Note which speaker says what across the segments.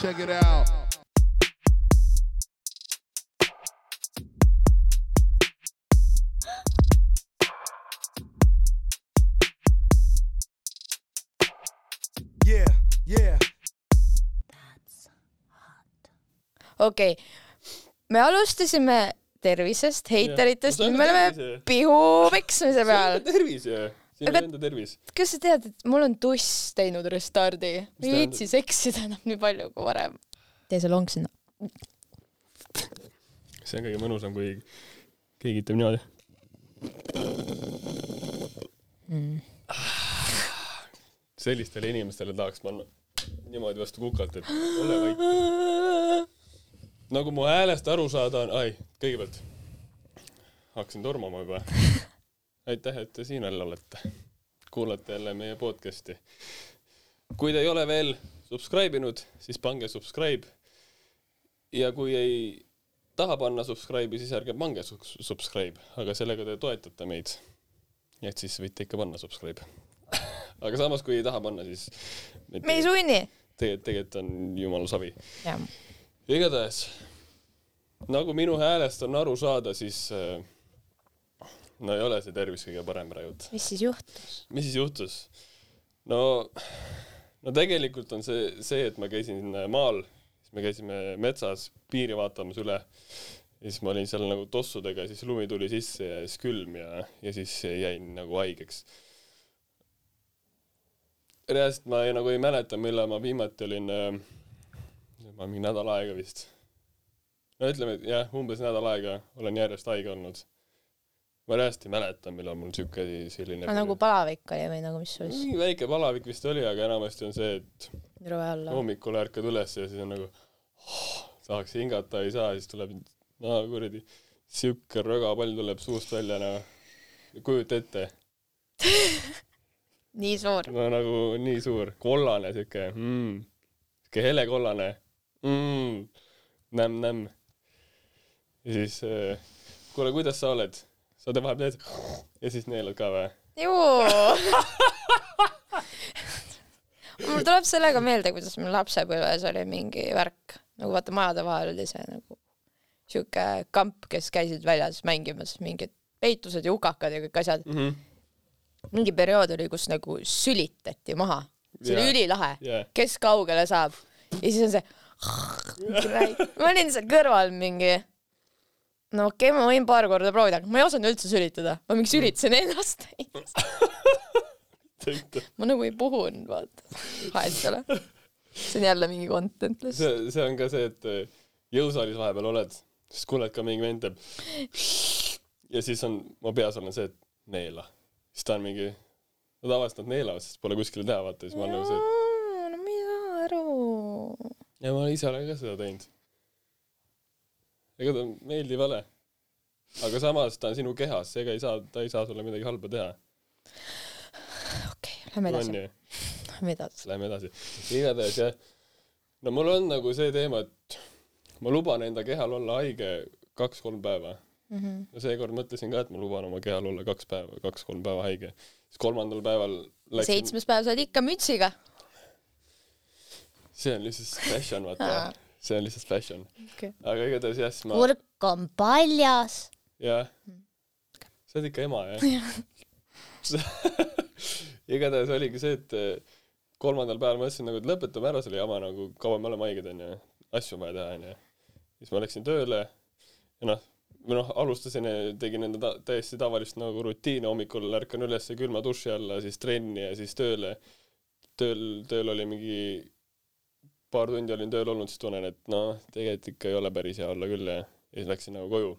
Speaker 1: Check it out.
Speaker 2: Yeah, yeah.
Speaker 3: okei okay., me alustasime tervisest, heiteritest, nüüd me oleme pihu peksmise peal.
Speaker 4: tervis ju, sinu
Speaker 3: Aga-
Speaker 4: enda tervis.
Speaker 3: kas sa tead, et mul on tuss teinud restardi? ma ei viitsi seksida enam nii palju kui varem. tee see long sinna.
Speaker 4: see on kõige mõnusam, kui keegi teeb niimoodi. sellistele inimestele tahaks panna niimoodi vastu kukalt, et ole vait. nagu mu häälest aru saada on, ai, kõigepealt hakkasin tormama juba. aitäh, et te siin jälle olete. kuulate jälle meie podcast'i. kui te ei ole veel subscribe inud, siis pange subscribe. ja kui ei taha panna subscribe'i, siis ärge pange subscribe, aga sellega te toetate meid. et siis võite ikka panna subscribe. aga samas, kui ei taha panna, siis
Speaker 3: me ei sunni.
Speaker 4: tegelikult, tegelikult on jumala savi. igatahes, nagu minu häälest on aru saada, siis äh, no ei ole see tervis kõige parem praegu.
Speaker 3: mis siis juhtus?
Speaker 4: mis siis juhtus? no, no tegelikult on see, see, et ma käisin maal, siis me käisime metsas piiri vaatamas üle ja siis ma olin seal nagu tossudega, siis lumi tuli sisse ja siis külm ja, ja siis jäin nagu haigeks. reaalselt ma ei, nagu ei mäleta, millal ma viimati olin äh,, ma mingi nädal aega vist. no ütleme, et jah, umbes nädal aega olen järjest haige olnud. Ma reaalselt ei mäleta, millal mul siuke selline
Speaker 3: nagu palavik oli või nagu mis sul siis
Speaker 4: väike palavik vist oli, aga enamasti on see, et hommikul ärkad üles ja siis on nagu oh, tahaks hingata, ei saa, siis tuleb no kuradi siuke rögapall tuleb suust välja, no. Kujuta ette,
Speaker 3: nii suur.
Speaker 4: no nagu nii suur, kollane siuke mm,, siuke helekollane mm,, nämm-nämm. ja siis äh, kuule, kuidas sa oled? Sa teed vahepeal teed ja siis neelad ka või?
Speaker 3: mul tuleb sellega meelde, kuidas meil lapsepõlves oli mingi värk, nagu vaata majade vahel oli see nagu sihuke kamp, kes käisid väljas mängimas mingid peitused ja hukakad ja kõik asjad.
Speaker 4: mm. -hmm.
Speaker 3: mingi periood oli, kus nagu sülitati maha. see oli
Speaker 4: Jaa.
Speaker 3: ülilahe
Speaker 4: Jaa.
Speaker 3: kes kaugele saab ja siis on see ma olin seal kõrval mingi no okei okay,, ma võin paar korda proovida, aga ma ei osanud üldse sülitada, ma mingi sülitasin ennast ma nagu ei puhunud, vaata. vahet ei ole. see on jälle mingi content lihtsalt.
Speaker 4: see, see on ka see, et äh, jõusaalis vahepeal oled, siis kuuled ka mingi vend teeb. ja siis on, mu peas on see, et neela. siis ta on mingi, no tavaliselt nad neelavad, sest pole kuskile teha, vaata, siis ma olen nagu see,
Speaker 3: no ma ei saa aru.
Speaker 4: ja ma ise olen ka seda teinud. Ega ta meeldiv ole. aga samas ta on sinu kehas, seega ei saa, ta ei saa sulle midagi halba teha.
Speaker 3: okei, lähme
Speaker 4: on
Speaker 3: edasi, lähme edasi.
Speaker 4: Lähme edasi. igatahes jah, no mul on nagu see teema, et ma luban enda kehal olla haige kaks-kolm päeva
Speaker 3: mm. -hmm.
Speaker 4: no seekord mõtlesin ka, et ma luban oma kehal olla kaks päeva, kaks-kolm päeva haige. siis kolmandal päeval läksin,
Speaker 3: seitsmes päev saad ikka mütsiga.
Speaker 4: see on lihtsalt fashion, vaata. See on lihtsalt fashion.
Speaker 3: okei.
Speaker 4: aga igatahes jah, siis ma,
Speaker 3: kurk on paljas.
Speaker 4: jah. sa oled ikka ema, jah? igatahes oligi see, et eh, kolmandal päeval mõtlesin nagu, et lõpetame ära selle jama nagu, kaua me oleme haiged, onju. asju on vaja teha, onju. siis ma läksin tööle ja noh, või noh, alustasin ja tegin enda ta täiesti tavalist nagu rutiini, hommikul ärkan üles külma duši alla, siis trenni ja siis tööle. tööl, tööl oli mingi paar tundi olin tööl olnud, siis tunnen, et noh, tegelikult ikka ei ole päris hea olla küll ja, ja siis läksin nagu koju.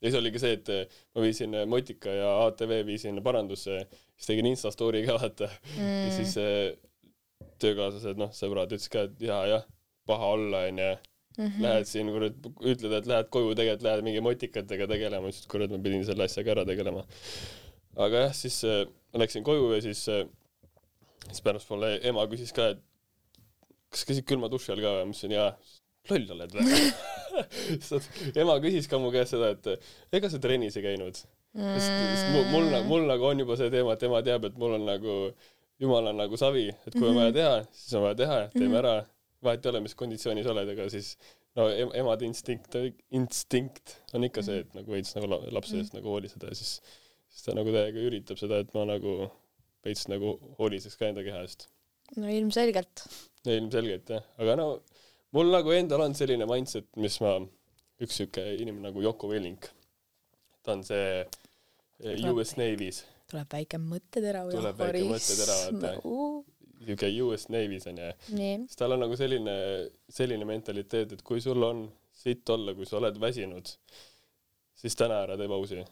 Speaker 4: ja siis oligi see, et eh, ma viisin eh, Motika ja ATV viisin parandusse, siis tegin Insta story ka vaata mm. ja siis eh, töökaaslased, noh, sõbrad ütlesid ka, et jaa, jah, paha olla, onju. Lähed siin, kurat, ütled, et lähed koju, tegelikult lähed mingi motikatega tegelema, siis kurat, ma pidin selle asjaga ära tegelema. aga jah, siis äh, läksin koju ja siis äh,, siis pärastpoole ema küsis ka, et kas käisid külma duši all ka või? ma ütlesin jaa. loll oled või? ema küsis ka mu käest seda, et ega sa trennis ei käinud mm.. sest, sest mul, mul, nagu on juba see teema, et ema teab, et mul on nagu, jumal on nagu savi, et kui on vaja teha, siis on vaja teha, teeme ära. vahet ei ole, mis konditsioonis oled, ega siis no em emade instinkt, instinkt on ikka see, et nagu veits nagu la- lapse eest nagu hoolitseda ja siis, siis ta nagu täiega üritab seda, et ma nagu veits nagu hoolitseks ka enda keha eest.
Speaker 3: No ilmselgelt.
Speaker 4: ilmselgelt jah, aga no mul nagu endal on selline mindset, mis ma, üks sihuke inimene nagu Yoko Velling, ta on see eh, US Navy's,
Speaker 3: tuleb väike mõtteterav
Speaker 4: Tuleb väike mõtteterav,
Speaker 3: nagu....
Speaker 4: sihuke US Navy's on ju, siis tal on nagu selline, selline mentaliteet, et kui sul on sitt olla, kui sa oled väsinud, siis täna ära tee pausi.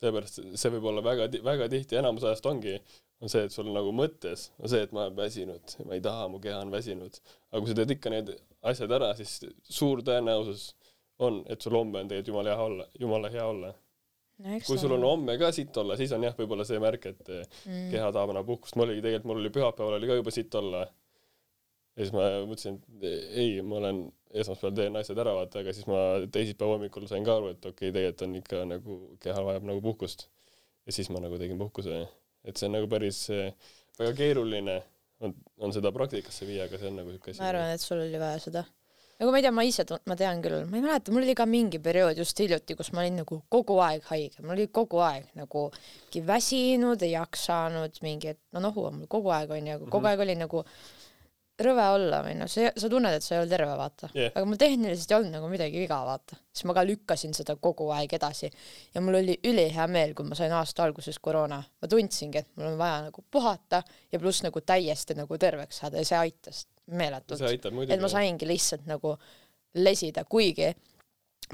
Speaker 4: seepärast see võib olla väga, väga tihti, enamus ajast ongi, on see, et sul nagu mõttes on see, et ma olen väsinud, ma ei taha, mu keha on väsinud. aga kui sa teed ikka need asjad ära, siis suur tõenäosus on, et sul homme on tegelikult jumala hea olla, jumala hea olla. kui sul on homme ka sitt olla, siis on jah, võib-olla see märk, et
Speaker 3: mm.
Speaker 4: keha tahab enam puhkust, mul oligi tegelikult, mul oli pühapäeval oli ka juba sitt olla. ja siis ma mõtlesin, et ei, ma olen esmaspäeval teen asjad ära, vaata, aga siis ma teisipäeva hommikul sain ka aru, et okei okay,, tegelikult on ikka nagu, keha vajab nagu puhkust. ja siis ma nagu tegin puhkuse, et see on nagu päris eh, väga keeruline on, on seda praktikasse viia, aga see on nagu siuke asi.
Speaker 3: ma arvan, et sul oli vaja seda. nagu ma ei tea, ma ise, ma tean küll, ma ei mäleta, mul oli ka mingi periood just hiljuti, kus ma olin nagu kogu aeg haige, mul oli kogu aeg nagu mingi väsinud, ei jaksanud, mingi, et no nohu on mul kogu aeg onju, aga kogu
Speaker 4: Mhm.
Speaker 3: aeg oli nagu rõve olla või noh, see, sa tunned, et sa ei olnud terve, vaata
Speaker 4: Jah.
Speaker 3: aga mul tehniliselt ei olnud nagu midagi viga, vaata. siis ma ka lükkasin seda kogu aeg edasi ja mul oli ülihea meel, kui ma sain aasta alguses koroona. ma tundsingi, et mul on vaja nagu puhata ja pluss nagu täiesti nagu terveks saada ja see aitas meeletult et ma saingi lihtsalt nagu lesida, kuigi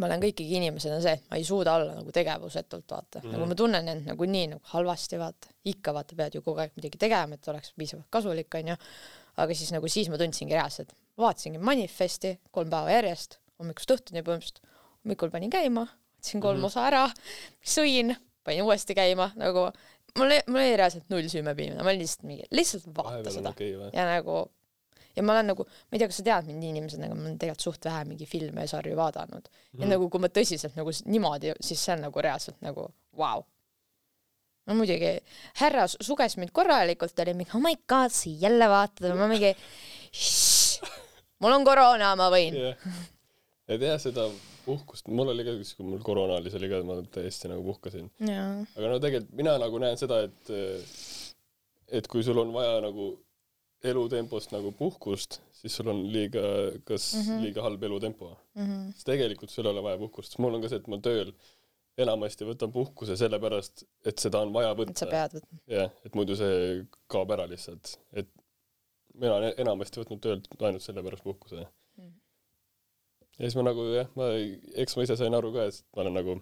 Speaker 3: ma olen kõikigi inimesena see, et ma ei suuda olla nagu tegevusetult, vaata mm. -hmm. nagu ma tunnen end nagu nii nagu halvasti, vaata. ikka vaata, pead ju kogu aeg midagi tegema, et oleks piisavalt kasulik, onju. Aga siis nagu siis ma tundsingi reaalselt, vaatasingi manifesti kolm päeva järjest, hommikust õhtuni põhimõtteliselt. hommikul panin käima, võtsin kolm mm
Speaker 4: Mhm.
Speaker 3: -hmm. osa ära, sõin, panin uuesti käima, nagu mul ei, mul oli reaalselt null süümepiimine, ma olin lihtsalt mingi, lihtsalt vaata seda
Speaker 4: okay, või?
Speaker 3: ja nagu ja ma olen nagu, ma ei tea, kas sa tead mind inimesena, aga ma olen tegelikult suht vähe mingi filme ja sarju vaadanud mm. -hmm. ja nagu, kui ma tõsiselt nagu niimoodi, siis see on nagu reaalselt nagu vau wow.. No muidugi, härra su- suges mind korralikult, oli mingi oh my god, sa jälle vaatad, ma mingi mul on koroona, ma võin.
Speaker 4: jah, et jah, seda puhkust, mul oli ka kui mul koroona oli, see oli ka, ma täiesti nagu puhkasin.
Speaker 3: jaa.
Speaker 4: aga no tegelikult mina nagu näen seda, et et kui sul on vaja nagu elutempost nagu puhkust, siis sul on liiga, kas mm. -hmm. liiga halb elutempo. siis tegelikult sul ei ole vaja puhkust, mul on ka see, et ma tööl enamasti võtan puhkuse sellepärast, et seda on vaja
Speaker 3: et sa
Speaker 4: võtta.
Speaker 3: pead võtma.
Speaker 4: jah, et muidu see kaob ära lihtsalt, et mina olen enamasti võtnud töölt ainult sellepärast puhkuse
Speaker 3: Mm.
Speaker 4: ja siis ma nagu jah, ma, eks ma ise sain aru ka, et ma olen nagu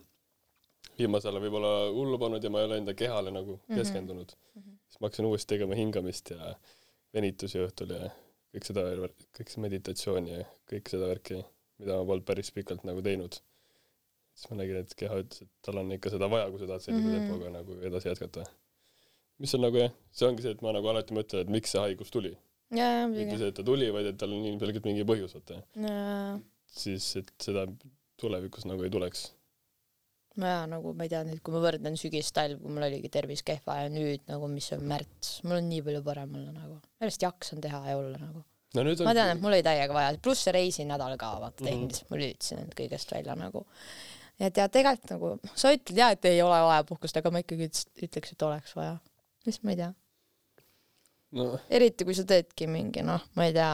Speaker 4: viimasel ajal võib-olla hullu pannud ja ma ei ole enda kehale nagu
Speaker 3: Mhm.
Speaker 4: keskendunud mm. -hmm. siis ma hakkasin uuesti tegema hingamist ja venitusi õhtul ja kõik seda, kõik see meditatsiooni ja kõik seda värki, mida ma polnud päris pikalt nagu teinud. Siis ma nägin, et keha ütles, et tal on ikka seda vaja, kui sa tahad sellise mm -hmm. tempoga nagu edasi jätkata. mis on nagu jah, see ongi see, et ma nagu alati mõtlen, et miks see haigus tuli. mitte see, et ta tuli, vaid et tal on ilmselgelt mingi põhjus, vaata. siis, et seda tulevikus nagu ei tuleks.
Speaker 3: jaa, nagu ma ei tea nüüd, kui ma võrdlen sügis-talv, kui mul oligi tervis kehva ja nüüd nagu, mis on märts, mul on nii palju parem olla nagu. järjest jaksan teha ja olla nagu.
Speaker 4: no on
Speaker 3: ma tean, et mul oli täiega vaja, pluss see reisinädal ka, vaata
Speaker 4: Mhm.
Speaker 3: tehniliselt ma lülitasin end kõigest välja nagu. Ja tead, tegelikult nagu sa ütled jaa, et ei ole vaja puhkust, aga ma ikkagi ütleks, et oleks vaja. mis ma ei tea,
Speaker 4: no.
Speaker 3: Eriti kui sa teedki mingi noh, ma ei tea,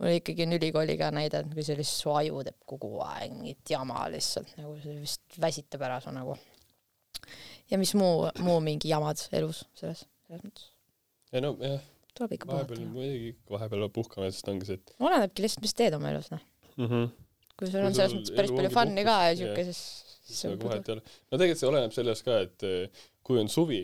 Speaker 3: mul ikkagi on ülikooliga näide, et kui see lihtsalt su aju teeb kogu aeg mingit jama lihtsalt nagu see vist väsitab ära su nagu. ja mis muu, muu mingi jamad elus selles, selles mõttes?
Speaker 4: Ei no jah,
Speaker 3: tuleb ikka
Speaker 4: vahepeal muidugi vahepeal peab puhkama, sest ongi see, et
Speaker 3: olenebki lihtsalt, mis teed oma elus noh,
Speaker 4: mm -hmm.
Speaker 3: Kui sul on selles mõttes päris palju fun'i ka ja siuke, siis
Speaker 4: siis nagu vahet ei ole. no tegelikult see oleneb sellest ka, et eh, kui on suvi,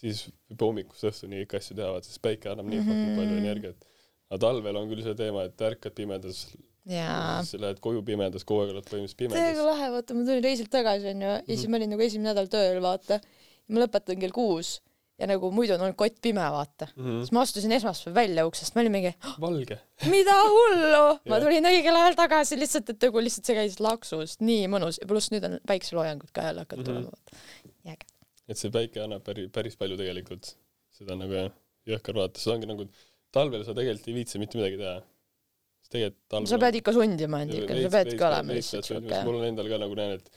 Speaker 4: siis võib hommikust õhtuni kõiki asju teha, vaata sest päike annab nii fucking
Speaker 3: Mhm.
Speaker 4: palju energiat. aga talvel on küll see teema, et ärkad pimedas, siis lähed koju pimedas, kogu aeg oled põhimõtteliselt
Speaker 3: täiega
Speaker 4: pimedas.
Speaker 3: lahe, vaata ma tulin reisilt tagasi onju ja siis ma olin nagu esimene nädal tööl vaata. ma lõpetan kell kuus ja nagu muidu on olnud kott pime vaata.
Speaker 4: Mhm.
Speaker 3: siis ma astusin esmaspäeval välja uksest, ma olin mingi
Speaker 4: valge.
Speaker 3: mida hullu, ma tulin õigel ajal tagasi lihtsalt, et nagu lihtsalt see käis laksus, nii mõnus ja pluss nüüd on päikseloojangud ka jälle hakanud
Speaker 4: Mhm.
Speaker 3: tulema vaata. äge.
Speaker 4: et see päike annab päris, päris palju tegelikult. seda nagu jah, jõhker vaadata, see ongi nagu talvel sa tegelikult ei viitsi mitte midagi teha. tegelikult talvel
Speaker 3: sa pead ikka sundima end ikka, sa peadki olema lihtsalt siuke.
Speaker 4: mul on endal ka nagu näen, et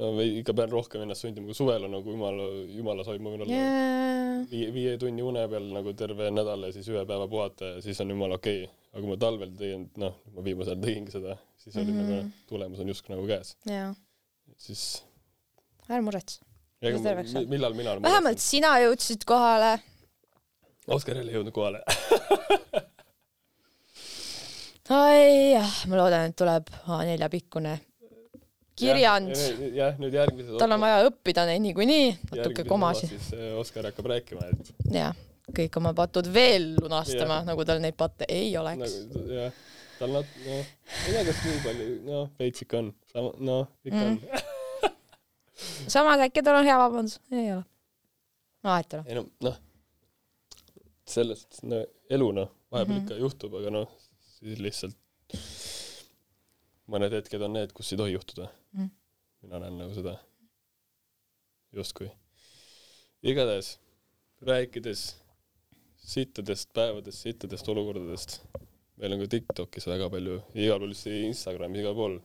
Speaker 4: no või ikka pean rohkem ennast sundima, kui suvel on nagu jumala, jumala soov, ma võin olla
Speaker 3: jaa,
Speaker 4: viie, viie tunni une peal nagu terve nädal ja siis ühe päeva puhata ja siis on jumala okei okay.. aga kui ma talvel tegin, noh, ma viimasel ajal tegingi seda, siis oli mm
Speaker 3: Mhm.
Speaker 4: -hmm. nagu, tulemus on justkui nagu käes.
Speaker 3: jaa,
Speaker 4: siis
Speaker 3: ära muretse.
Speaker 4: ma, millal mina
Speaker 3: vähemalt sina jõudsid kohale.
Speaker 4: Oskar jälle ei jõudnud kohale.
Speaker 3: ai jah, ma loodan, et tuleb A4 pikkune kirjand.
Speaker 4: jah, nüüd järgmises
Speaker 3: tal on vaja õppida neid niikuinii, natuke komasid.
Speaker 4: siis äh, Oskar hakkab rääkima, et
Speaker 3: jah, kõik oma patud veel lunastama, nagu tal neid patte ei oleks.
Speaker 4: nagu jah, tal nat-, noh, ei tea, kas nii palju, noh, veits ikka on, sama, noh, ikka on
Speaker 3: Mm. samas äkki tal on hea vabandus, ei ole. vahet ei ole.
Speaker 4: ei no noh, selles suhtes no elu noh, vahepeal
Speaker 3: Mhm.
Speaker 4: ikka juhtub, aga noh, siis lihtsalt mõned hetked on need, kus ei tohi juhtuda
Speaker 3: Mhm.
Speaker 4: mina näen nagu seda justkui. igatahes rääkides sittadest päevadest, sittadest olukordadest, meil on ka Tiktokis väga palju, igal pool, Instagramis, igal pool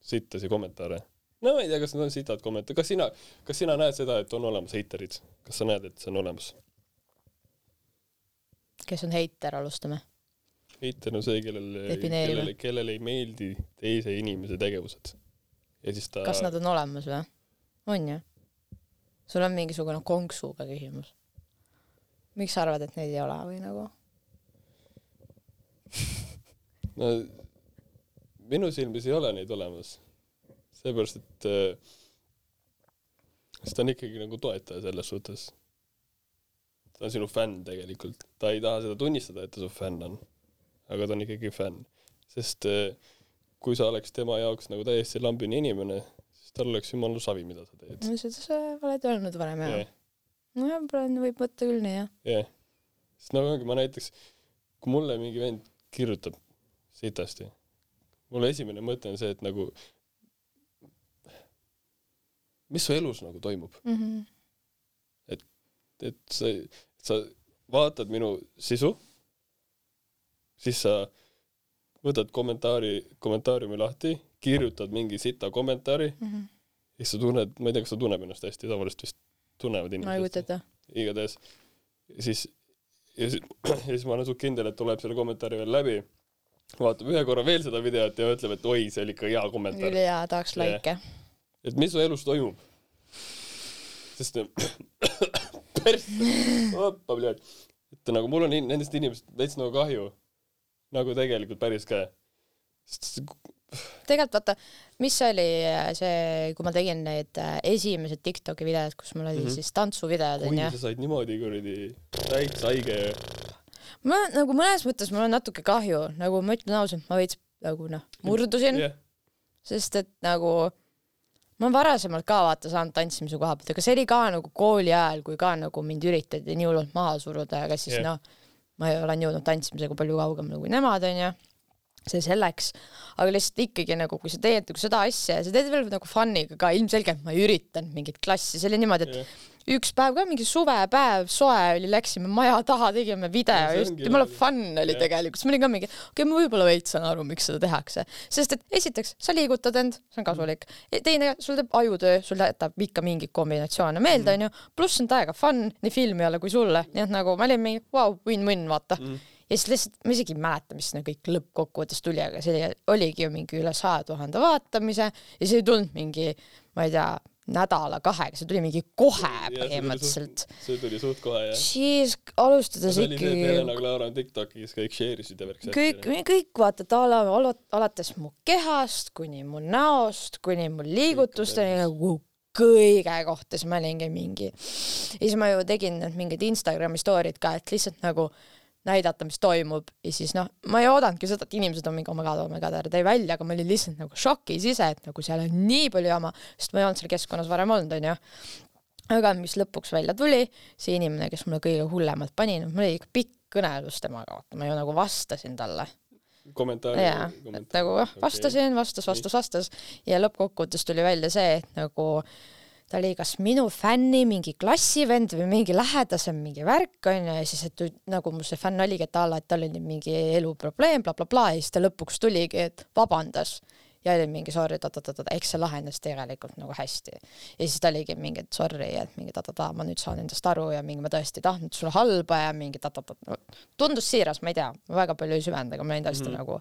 Speaker 4: sittasi kommentaare. no ma ei tea, kas need on sitad kommentaarid, kas sina, kas sina näed seda, et on olemas heiterid, kas sa näed, et see on olemas?
Speaker 3: kes on heiter, alustame.
Speaker 4: Heiter on see, kellele, kellele, kellele ei meeldi teise inimese tegevused. ja siis ta
Speaker 3: kas nad on olemas või? on ju? sul on mingisugune konksuga küsimus. miks sa arvad, et neid ei ole või nagu?
Speaker 4: no minu silmis ei ole neid olemas. seepärast, et äh, sest ta on ikkagi nagu toetaja selles suhtes. ta on sinu fänn tegelikult, ta ei taha seda tunnistada, et ta su fänn on. Aga ta on ikkagi fänn, sest äh, kui sa oleks tema jaoks nagu täiesti lambine inimene, siis tal oleks jumala savi, mida sa teed.
Speaker 3: seda sa oled öelnud varem jah
Speaker 4: jah,
Speaker 3: nojah, võib mõtta küll nii jah.
Speaker 4: jah. sest nagu ongi, ma näiteks, kui mulle mingi vend kirjutab sitasti, mul esimene mõte on see, et nagu mis su elus nagu toimub,
Speaker 3: mm. -hmm.
Speaker 4: et sa, sa vaatad minu sisu, siis sa võtad kommentaari, kommentaariumi lahti, kirjutad mingi sita kommentaari
Speaker 3: Mm -hmm.
Speaker 4: siis sa tunned, ma ei tea, kas ta tunneb ennast hästi, tavaliselt vist tunnevad
Speaker 3: ma ei
Speaker 4: inimesed
Speaker 3: kujuta ette.
Speaker 4: igatahes siis ja siis, ja siis ma olen suht kindel, et tuleb selle kommentaari veel läbi, vaatab ühe korra veel seda videot ja ütleb, et oi, see oli ikka hea kommentaar.
Speaker 3: ülihea, tahaks likee.
Speaker 4: et mis su elus toimub? sest persse, oppa, et nagu mul on nendest inimestest veits nagu kahju, nagu tegelikult päris ka.
Speaker 3: tegelikult vaata, mis oli äh, see, kui ma tegin need äh, esimesed Tiktoki videod, kus mul olid mm. -hmm. siis tantsuvideod
Speaker 4: kui
Speaker 3: onju
Speaker 4: sa. said niimoodi kuradi täitsa haige
Speaker 3: ma nagu mõnes mõttes mul on natuke kahju, nagu ma ütlen ausalt, ma veits nagu noh, murdusin,
Speaker 4: jah,
Speaker 3: sest et nagu ma olen varasemalt ka vaata saanud tantsimise koha pealt, aga see oli ka nagu kooli ajal, kui ka nagu mind üritati nii hullult maha suruda, aga siis
Speaker 4: Jah.
Speaker 3: yeah. noh, ma olen jõudnud tantsimisega palju kaugemale kui nemad onju, see selleks, aga lihtsalt ikkagi nagu, kui sa teed nagu seda asja ja sa teed veel nagu fun'iga ka, ilmselgelt ma ei üritanud mingit klassi, see oli niimoodi, et
Speaker 4: jah,
Speaker 3: üks päev ka mingi suvepäev, soe oli, läksime maja taha, tegime video
Speaker 4: see
Speaker 3: just, jumala fun oli
Speaker 4: jah.
Speaker 3: tegelikult, siis ma olin ka mingi, okei okay,, ma võib-olla veits saan aru, miks seda tehakse, sest et esiteks sa liigutad end, see on kasulik, teine, sul teeb ajutöö, sul jätab ikka mingeid kombinatsioone meelde, onju, pluss on täiega fun nii filmijale kui sulle, nii et nagu ma olin mingi vau, win-win, vaata.
Speaker 4: Mhm.
Speaker 3: ja siis lihtsalt ma isegi ei mäleta, mis sinna kõik lõppkokkuvõttes tuli, aga see oli, oligi ju mingi üle saja tuhande vaatamise ja see ei tulnud mingi, ma ei tea, nädala-kahega, see tuli mingi kohe põhimõtteliselt.
Speaker 4: see tuli suht kohe jah.
Speaker 3: siis alustades
Speaker 4: see oli see, Helena
Speaker 3: ikkagi
Speaker 4: on Tiktokis kõik share isid ja värk
Speaker 3: kõik, kõik vaata, ta ala- ala- alates mu kehast kuni mu näost, kuni mu liigutusteni nagu kõige kohta, siis ma olingi mingi. siis ma ju tegin need mingid Instagrami story'd ka, et lihtsalt nagu näidata, mis toimub ja siis noh, ma ei oodanudki seda, et inimesed on mingi oh my god, oh my god, ära tee välja, aga ma olin lihtsalt nagu šokis ise, et nagu seal on nii palju jama, sest ma ei olnud seal keskkonnas varem olnud, onju. Aga mis lõpuks välja tuli, see inimene, kes mulle kõige hullemalt pani, noh, mul oli ikka pikk kõnelus temaga, vaata, ma ju nagu vastasin talle.
Speaker 4: kommentaari
Speaker 3: jaa, et nagu jah, vastasin, vastas, vastas, vastas. Ja lõppkokkuvõttes tuli välja see, et nagu ta oli kas minu fänni mingi klassivend või mingi lähedasem mingi värk onju ja siis, et nagu mu see fänn oligi, et a la, et tal oli mingi eluprobleem bla,, blablabla ja siis ta lõpuks tuligi, et vabandas ja oli mingi sorry, ta-ta-ta-ta, eks see lahenes tegelikult nagu hästi. ja siis ta oligi mingi, et sorry, et mingi ta-ta-ta, ma nüüd saan endast aru ja mingi ma tõesti ei tahtnud sulle halba ja mingi ta-ta-ta tundus siiras, ma ei tea, väga palju ei süvenenud, aga ma olin tõesti mm. -hmm. nagu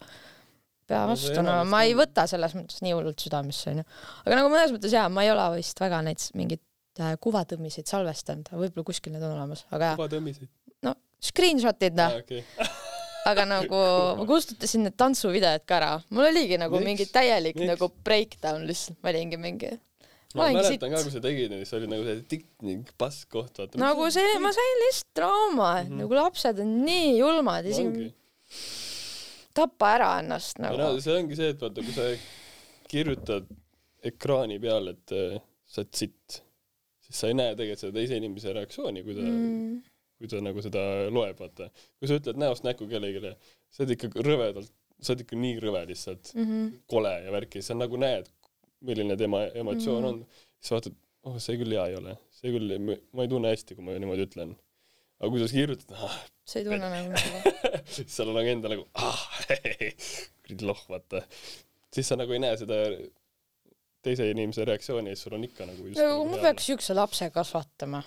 Speaker 3: pea vastu, no ma ei võta selles mõttes nii hullult südamesse onju. aga nagu mõnes mõttes jaa, ma ei ole vist väga neid mingeid äh, kuvatõmmiseid salvestanud, võib-olla kuskil need on olemas, aga jaa,
Speaker 4: juba tõmmisid.
Speaker 3: no screenshot'id noh,
Speaker 4: okei.
Speaker 3: aga nagu ma kustutasin need tantsuvideod ka ära, mul oligi nagu
Speaker 4: Miks?
Speaker 3: mingi täielik
Speaker 4: Miks?
Speaker 3: nagu breakdown lihtsalt, ma olingi mingi,
Speaker 4: ma mäletan ka, kui sa tegid see oli nagu see tikk ning pask koht, vaata.
Speaker 3: nagu see, ma sain lihtsalt trauma mm. -hmm. nagu lapsed on nii julmad, isegi. Tapa ära ennast
Speaker 4: no
Speaker 3: nagu.
Speaker 4: see ongi see, et vaata, kui sa kirjutad ekraani peal, et äh, sa oled sitt, siis sa ei näe tegelikult seda teise inimese reaktsiooni, kui ta mm., kui ta nagu seda loeb, vaata. kui sa ütled näost näkku kellelegi, sa oled ikka rõvedalt, sa oled ikka nii rõve lihtsalt,
Speaker 3: mm -hmm.
Speaker 4: kole ja värki, sa nagu näed, milline tema emotsioon mm. on, siis vaatad, oh see küll hea ei ole, see küll, ma ei tunne hästi, kui ma niimoodi ütlen. Aga kui sa kirjutad, ah,
Speaker 3: sa ei tunne nagu midagi.
Speaker 4: siis sul on nagu enda nagu ah, kuradi lohh, vaata. siis sa nagu ei näe seda teise inimese reaktsiooni ja siis sul on ikka nagu just
Speaker 3: nagu
Speaker 4: nagu
Speaker 3: ma peaks siukse lapse kasvatama.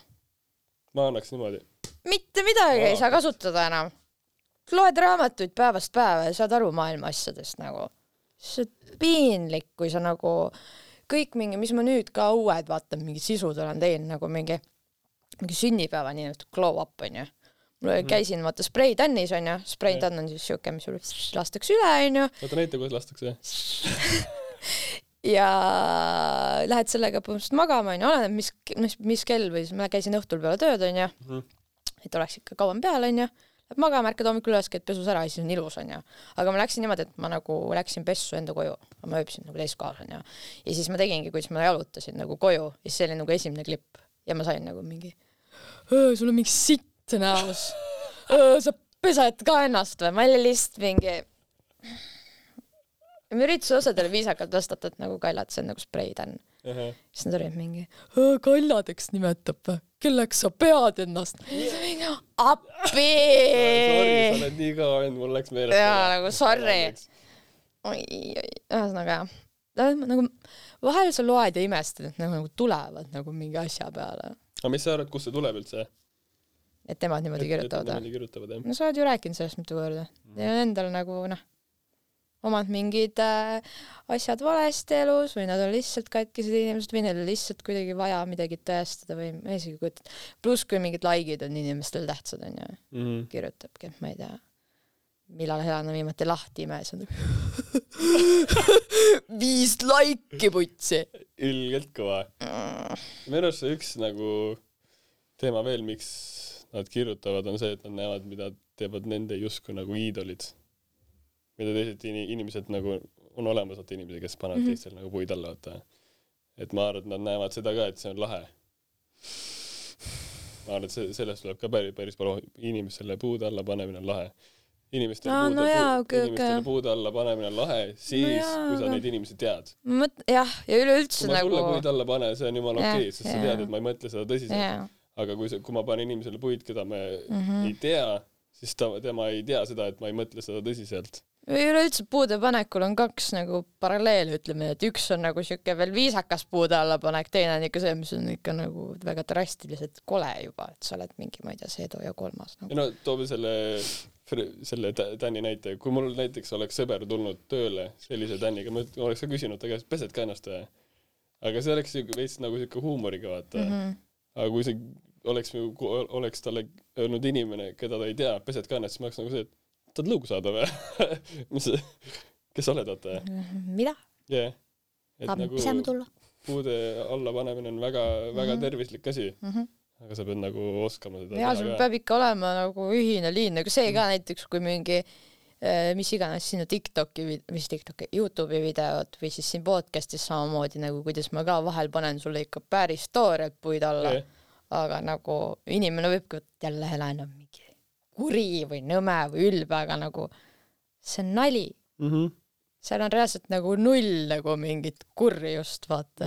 Speaker 4: ma annaks niimoodi.
Speaker 3: mitte midagi ei
Speaker 4: Aa.
Speaker 3: saa kasutada enam. loed raamatuid päevast päeva ja saad aru maailma asjadest nagu. see on piinlik, kui sa nagu kõik mingi, mis ma nüüd ka uued vaatan, mingid sisud olen teinud nagu mingi, mingi sünnipäeva niinimetatud glow up onju. mul oli,
Speaker 4: Mhm.
Speaker 3: käisin vaata spreitannis onju, spreitann on siis siuke, mis sul lastakse üle onju
Speaker 4: oota näita, kuidas lastakse.
Speaker 3: ja lähed sellega põhimõtteliselt magama onju, oleneb mis, mis, mis kell või siis ma käisin õhtul peale tööd onju
Speaker 4: Mhm.
Speaker 3: et oleks ikka kauem peal onju, lähed magama, ärkad hommikul üles, käid pesus ära ja siis on ilus onju. aga ma läksin niimoodi, et ma nagu läksin pessu enda koju, ma ööbisin nagu teist kohas onju. ja siis ma tegingi, kuidas ma jalutasin nagu koju ja siis see oli nagu esimene klipp ja ma sain nagu mingi, sul on mingi sitt näos, sa pesed ka ennast või, ma olin lihtsalt mingi ma üritasin osadele viisakalt vastata, et nagu kallad, see on nagu spreitann. siis nad olid mingi, kalladeks nimetab või, kelleks sa pead ennast? appi!
Speaker 4: Sorry, sa oled nii kõva vend, mul läks meelest.
Speaker 3: Jaa, nagu sorry. oi, oi, ühesõnaga jah, nagu vahel sa loed ja imestad, et nagu, nagu tulevad nagu mingi asja peale,
Speaker 4: aga mis sa arvad, kust see tuleb üldse?
Speaker 3: et nemad niimoodi kirjutavad või?
Speaker 4: kirjutavad jah.
Speaker 3: no sa oled ju rääkinud sellest mitu korda ja endal nagu noh, omad mingid äh, asjad valesti elus või nad on lihtsalt katkised inimesed või neil on lihtsalt kuidagi vaja midagi tõestada või ma isegi ei kujuta ette. pluss, kui mingid likeid on inimestel tähtsad onju,
Speaker 4: Mhm.
Speaker 3: kirjutabki, et ma ei tea, millal Helena viimati lahti imes on. viis laiki putsi.
Speaker 4: ilgelt kõva. minu arust see üks nagu teema veel, miks nad kirjutavad, on see, et nad näevad, mida teevad nende justkui nagu iidolid. mida teised ini- inimesed nagu, on olemas vaata inimesi, kes panevad mm. -hmm. teistel nagu puid alla, vaata. et ma arvan, et nad näevad seda ka, et see on lahe. ma arvan, et see, sellest tuleb ka päris, päris palju inimestele puude alla panemine on lahe. Inimestele
Speaker 3: Aa,
Speaker 4: puude
Speaker 3: no jaa, okei,
Speaker 4: inimestele
Speaker 3: okei.
Speaker 4: puude alla panemine on lahe siis
Speaker 3: No
Speaker 4: no kui sa
Speaker 3: aga-
Speaker 4: neid inimesi tead.
Speaker 3: mõtlen, jah, ja üleüldse
Speaker 4: kui ma
Speaker 3: nagu
Speaker 4: sulle puid alla panen, see on jumala
Speaker 3: Jah,
Speaker 4: okei okay,, sest sa
Speaker 3: jaa.
Speaker 4: tead, et ma ei mõtle seda tõsiselt.
Speaker 3: jaa,
Speaker 4: aga kui sa, kui ma panen inimesele puid, keda me mm
Speaker 3: Mhm.
Speaker 4: ei tea, siis ta, tema ei tea seda, et ma ei mõtle seda tõsiselt.
Speaker 3: Üleüldse puude panekul on kaks nagu paralleeli, ütleme, et üks on nagu siuke veel viisakas puude alla panek, teine on ikka see, mis on ikka nagu väga drastiliselt kole juba, et sa oled mingi, ma ei tea, Seedo ja kolmas nagu..
Speaker 4: no toome selle, selle tä- Tänni näite, kui mul näiteks oleks sõber tulnud tööle sellise Tänniga, ma oleks ka küsinud ta käest, pesed ka ennast või? aga see oleks siuke veits nagu siuke huumoriga vaata mm. -hmm. aga kui see oleks, oleks talle öelnud inimene, keda ta ei tea, pesed ka ennast, siis ma oleks nagu see, et tahad lõugu saada või? mis kes sa oled, vaata
Speaker 3: mida?
Speaker 4: jah yeah.. et
Speaker 3: tahab
Speaker 4: nagu
Speaker 3: pisema tulla
Speaker 4: puude alla panemine on väga, väga
Speaker 3: Mhm.
Speaker 4: tervislik asi,
Speaker 3: mm? -hmm.
Speaker 4: aga sa pead nagu oskama seda
Speaker 3: ja sul peab ikka olema nagu ühine liin, nagu see ka näiteks, kui mingi eh, mis iganes sinu Tiktoki, mis Tiktoki, Youtube'i videod või siis siin podcast'is samamoodi nagu, kuidas ma ka vahel panen sulle ikka päris story'd puid alla
Speaker 4: jah,
Speaker 3: aga nagu inimene võibki võtta jälle Helena on mingi kuri või nõme või ülbe, aga nagu see on nali,
Speaker 4: Mhm.
Speaker 3: seal on reaalselt nagu null nagu mingit kurjust, vaata.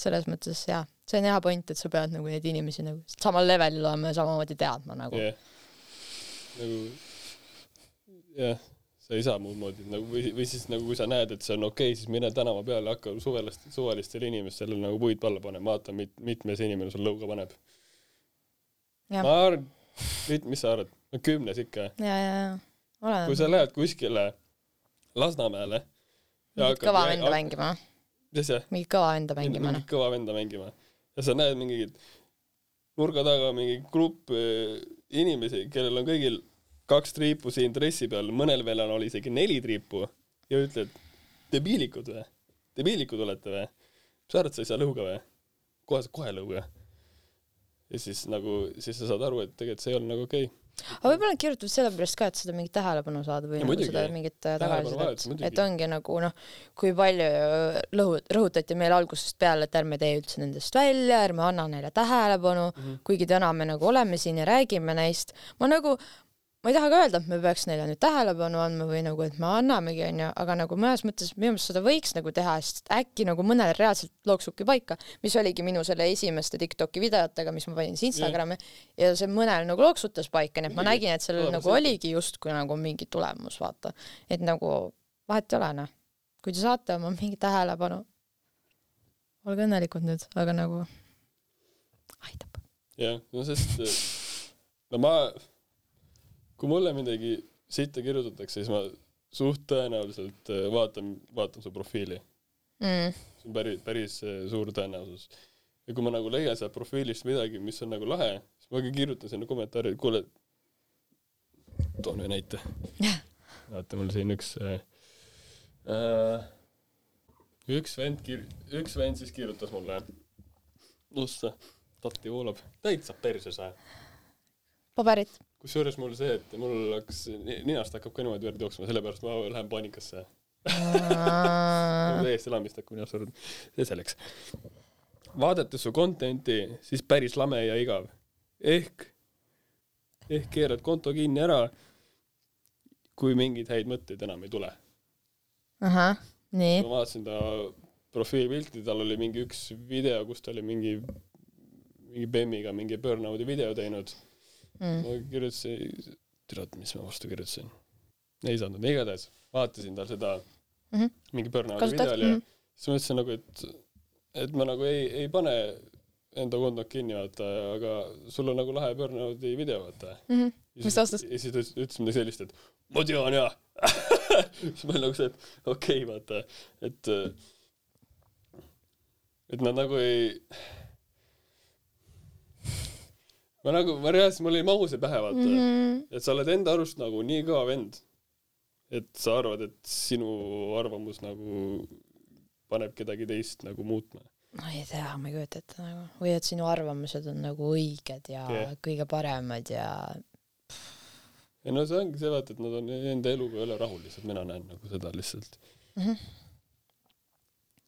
Speaker 3: selles mõttes jaa, see on hea point, et sa pead nagu neid inimesi nagu samal levelil olema ja samamoodi teadma nagu
Speaker 4: jah. nagu jah, sa ei saa muud moodi nagu või, või siis nagu kui sa näed, et see on okei okay,, siis mine tänava peale, hakka suvelist, suvalistele inimestele nagu puid alla panema, vaata mit-, mitmes inimene sul lõuga paneb.
Speaker 3: Jah.
Speaker 4: ma arvan, mis sa arvad, no kümnes ikka.
Speaker 3: ja, ja, ja
Speaker 4: kui sa lähed kuskile Lasnamäele
Speaker 3: mingit kõva venda. mängima,
Speaker 4: mis asja?
Speaker 3: mingit kõva venda mängima, noh.
Speaker 4: mingit kõva venda mängima ja sa näed mingit nurga taga mingi grupp eh, inimesi, kellel on kõigil kaks triipu siin dressi peal, mõnel veel on, oli isegi neli triipu ja ütled, debiilikud või? debiilikud olete või? mis sa arvad, sa ei saa lõuga või? kohe, kohe lõuga. ja siis nagu, siis sa saad aru, et tegelikult see ei olnud nagu okei okay..
Speaker 3: Aga võib-olla nad kirjutavad sellepärast ka, et seda mingit tähelepanu saada või
Speaker 4: Ja
Speaker 3: nagu seda mingit äh, tagasisidet, et ongi nagu noh, kui palju lõhu-, rõhutati meile algusest peale, et ärme tee üldse nendest välja, ärme anna neile tähelepanu mm. -hmm. kuigi täna me nagu oleme siin ja räägime neist, ma nagu ma ei taha ka öelda, et me peaks neile nüüd tähelepanu andma või nagu, et me annamegi, onju, aga nagu mõnes mõttes minu meelest seda võiks nagu teha, sest äkki nagu mõnel reaalselt loksubki paika, mis oligi minu selle esimeste Tiktoki videotega, mis ma panin siis Instagrami ja see mõnel nagu loksutas paika, nii et ma
Speaker 4: Muidugi.
Speaker 3: nägin, et sellel
Speaker 4: Oleme
Speaker 3: nagu oligi justkui nagu mingi tulemus, vaata. et nagu vahet ei ole, noh. kui te saate oma mingi tähelepanu, olge õnnelikud nüüd, aga nagu aitab.
Speaker 4: jah, no sest no ma, kui mulle midagi sitta kirjutatakse, siis ma suht tõenäoliselt eh, vaatan, vaatan su profiili.
Speaker 3: mm..
Speaker 4: see on päris, päris eh, suur tõenäosus. ja kui ma nagu leian sealt profiilist midagi, mis on nagu lahe, siis ma ka kirjutan sinna kommentaari, et kuule, toon ühe näite. vaata, mul siin üks äh, äh, üks vend kir-, üks vend siis kirjutas mulle, ussa, tatti voolab, täitsa perse sa.
Speaker 3: paberit.
Speaker 4: Kusjuures mul see, et mul hakkas, ninast hakkab ka niimoodi verd jooksma, sellepärast ma lähen paanikasse. täiesti lambist hakkab ninast verd, see selleks. vaadates su content'i, siis päris lame ja igav. ehk, ehk keerad konto kinni ära, kui mingeid häid mõtteid enam ei tule.
Speaker 3: ahah, nii.
Speaker 4: ma vaatasin ta profiilpilti, tal oli mingi üks video, kus ta oli mingi, mingi bemmiga mingi burnout'i video teinud.
Speaker 3: Mm.
Speaker 4: ma kirjutasin, tead, mis ma vastu kirjutasin? ei saanud, igatahes vaatasin tal seda mm. -hmm. mingi burnout'i
Speaker 3: kasutad
Speaker 4: video oli ja
Speaker 3: mm.?
Speaker 4: siis ma mõtlesin nagu, et, et ma nagu ei, ei pane enda kontot kinni, vaata, aga sul on nagu lahe burnout'i video, vaata.
Speaker 3: Mm -hmm. Mis ta vastas?
Speaker 4: ja siis ta ütles- ütles midagi sellist, et ma tean jaa. siis ma olin nagu see, et okei okay,, vaata, et et nad nagu ei ma nagu, ma reaalselt, mul oli mahu see pähe, vaata mm. -hmm. et sa oled enda arust nagu nii kõva vend, et sa arvad, et sinu arvamus nagu paneb kedagi teist nagu muutma.
Speaker 3: ma ei tea, ma ei kujuta ette nagu, või et sinu arvamused on nagu õiged ja yeah. kõige paremad ja
Speaker 4: ja no see ongi see, vaata, et nad on enda eluga ei ole rahul lihtsalt, mina näen nagu seda lihtsalt
Speaker 3: mm. -hmm.